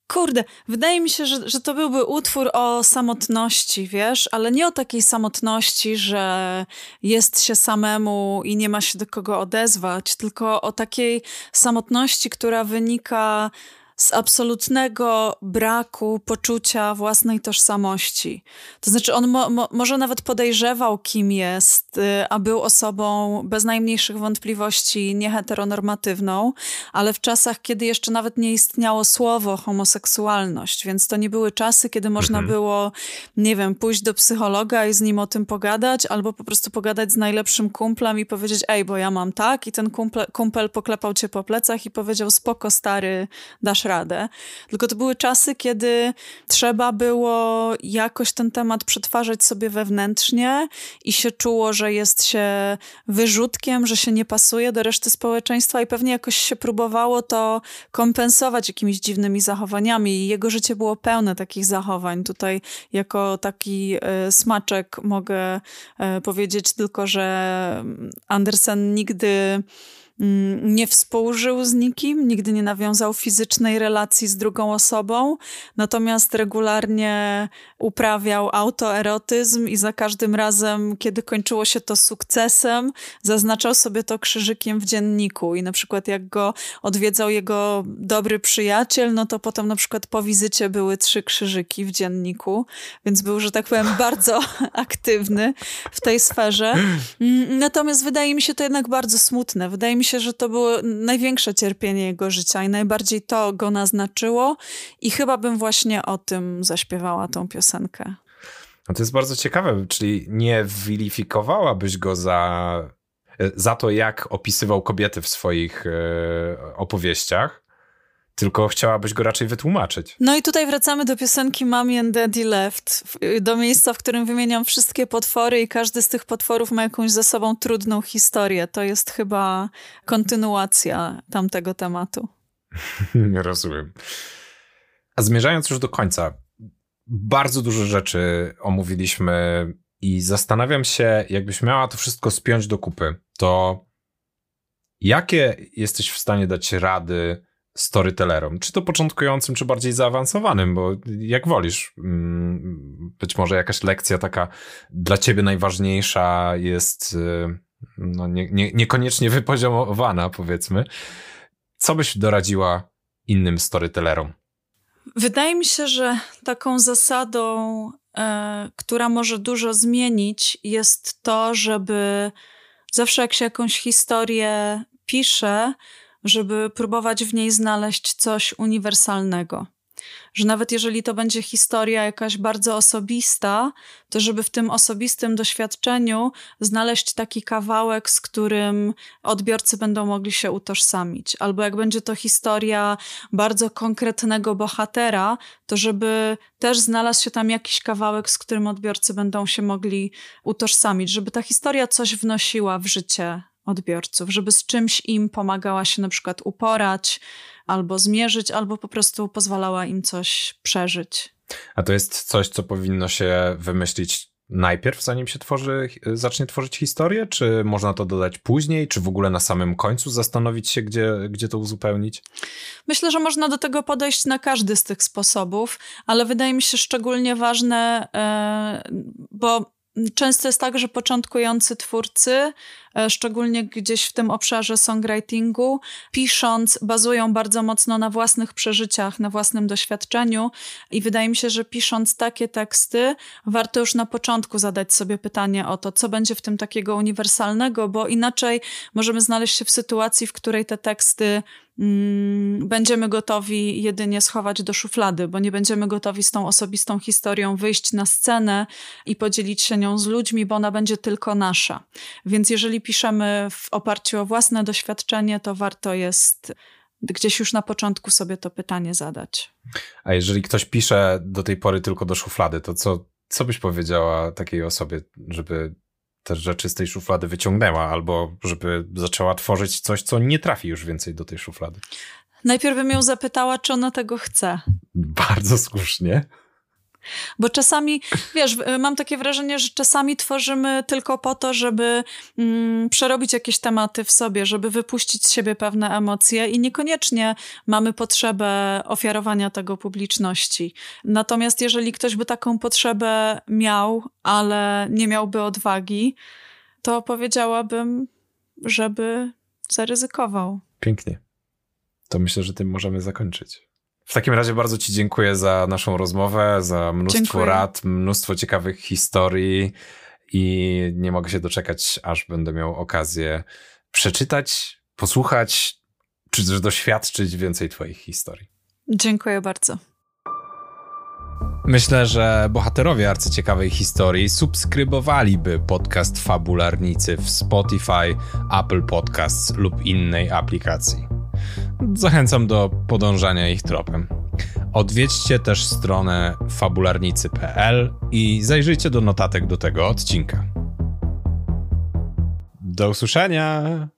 Kurde, wydaje mi się, że, że to byłby utwór o samotności, wiesz, ale nie o takiej samotności, że jest się samemu i nie ma się do kogo odezwać, tylko o takiej samotności, która wynika z absolutnego braku poczucia własnej tożsamości. To znaczy, on mo, mo, może nawet podejrzewał, kim jest, y, a był osobą bez najmniejszych wątpliwości nieheteronormatywną, ale w czasach, kiedy jeszcze nawet nie istniało słowo homoseksualność, więc to nie były czasy, kiedy można mhm. było, nie wiem, pójść do psychologa i z nim o tym pogadać, albo po prostu pogadać z najlepszym kumplem i powiedzieć, ej, bo ja mam tak, i ten kumple, kumpel poklepał cię po plecach i powiedział, spoko, stary, dasz radę. Tylko to były czasy, kiedy trzeba było jakoś ten temat przetwarzać sobie wewnętrznie i się czuło, że jest się wyrzutkiem, że się nie pasuje do reszty społeczeństwa i pewnie jakoś się próbowało to kompensować jakimiś dziwnymi zachowaniami. I jego życie było pełne takich zachowań. Tutaj jako taki y, smaczek mogę y, powiedzieć tylko, że Andersen nigdy mm, nie współżył z nikim, nigdy nie nawiązał fizycznej relacji z drugą osobą, natomiast regularnie uprawiał autoerotyzm i za każdym razem, kiedy kończyło się to sukcesem, zaznaczał sobie to krzyżykiem w dzienniku i na przykład jak go odwiedzał jego dobry przyjaciel, no to potem na przykład po wizycie były trzy krzyżyki w dzienniku, więc był, że tak powiem, bardzo aktywny w tej sferze. Mm, natomiast wydaje mi się to jednak bardzo smutne. Wydaje mi się, że to było największe cierpienie jego życia i najbardziej to go naznaczyło i chyba bym właśnie o tym zaśpiewała tą piosenkę. No to jest bardzo ciekawe, czyli nie wilifikowałabyś go za, za to, jak opisywał kobiety w swoich e, opowieściach, tylko chciałabyś go raczej wytłumaczyć. No i tutaj wracamy do piosenki Mommy and Daddy Left, do miejsca, w którym wymieniam wszystkie potwory i każdy z tych potworów ma jakąś za sobą trudną historię. To jest chyba kontynuacja tamtego tematu. Rozumiem. A zmierzając już do końca, bardzo dużo rzeczy omówiliśmy i zastanawiam się, jakbyś miała to wszystko spiąć do kupy, to jakie jesteś w stanie dać rady storytellerom, czy to początkującym, czy bardziej zaawansowanym, bo jak wolisz. Mm, być może jakaś lekcja taka dla ciebie najważniejsza jest y, no, nie, nie, niekoniecznie wypoziomowana, powiedzmy. Co byś doradziła innym storytellerom? Wydaje mi się, że taką zasadą, e, która może dużo zmienić, jest to, żeby zawsze jak się jakąś historię pisze, żeby próbować w niej znaleźć coś uniwersalnego. Że nawet jeżeli to będzie historia jakaś bardzo osobista, to żeby w tym osobistym doświadczeniu znaleźć taki kawałek, z którym odbiorcy będą mogli się utożsamić. Albo jak będzie to historia bardzo konkretnego bohatera, to żeby też znalazł się tam jakiś kawałek, z którym odbiorcy będą się mogli utożsamić, żeby ta historia coś wnosiła w życie odbiorców, żeby z czymś im pomagała się na przykład uporać, albo zmierzyć, albo po prostu pozwalała im coś przeżyć. A to jest coś, co powinno się wymyślić najpierw, zanim się tworzy, zacznie tworzyć historię? Czy można to dodać później? Czy w ogóle na samym końcu zastanowić się, gdzie, gdzie to uzupełnić? Myślę, że można do tego podejść na każdy z tych sposobów, ale wydaje mi się szczególnie ważne, e, bo często jest tak, że początkujący twórcy E, szczególnie gdzieś w tym obszarze songwritingu, pisząc, bazują bardzo mocno na własnych przeżyciach, na własnym doświadczeniu i wydaje mi się, że pisząc takie teksty, warto już na początku zadać sobie pytanie o to, co będzie w tym takiego uniwersalnego, bo inaczej możemy znaleźć się w sytuacji, w której te teksty będziemy gotowi jedynie schować do szuflady, bo nie będziemy gotowi z tą osobistą historią wyjść na scenę i podzielić się nią z ludźmi, bo ona będzie tylko nasza. Więc jeżeli piszemy w oparciu o własne doświadczenie, to warto jest gdzieś już na początku sobie to pytanie zadać. A jeżeli ktoś pisze do tej pory tylko do szuflady, to co, co byś powiedziała takiej osobie, żeby te rzeczy z tej szuflady wyciągnęła, albo żeby zaczęła tworzyć coś, co nie trafi już więcej do tej szuflady? Najpierw bym ją zapytała, czy ona tego chce. Bardzo słusznie. Bo czasami, wiesz, mam takie wrażenie, że czasami tworzymy tylko po to, żeby mm, przerobić jakieś tematy w sobie, żeby wypuścić z siebie pewne emocje i niekoniecznie mamy potrzebę ofiarowania tego publiczności. Natomiast jeżeli ktoś by taką potrzebę miał, ale nie miałby odwagi, to powiedziałabym, żeby zaryzykował. Pięknie. To myślę, że tym możemy zakończyć. W takim razie bardzo Ci dziękuję za naszą rozmowę, za mnóstwo dziękuję. rad, mnóstwo ciekawych historii i nie mogę się doczekać, aż będę miał okazję przeczytać, posłuchać, czy też doświadczyć więcej Twoich historii. Dziękuję bardzo. Myślę, że bohaterowie arcyciekawej historii subskrybowaliby podcast Fabularnicy w Spotify, Apple Podcasts lub innej aplikacji. Zachęcam do podążania ich tropem. Odwiedźcie też stronę fabularnicy.pl i zajrzyjcie do notatek do tego odcinka. Do usłyszenia!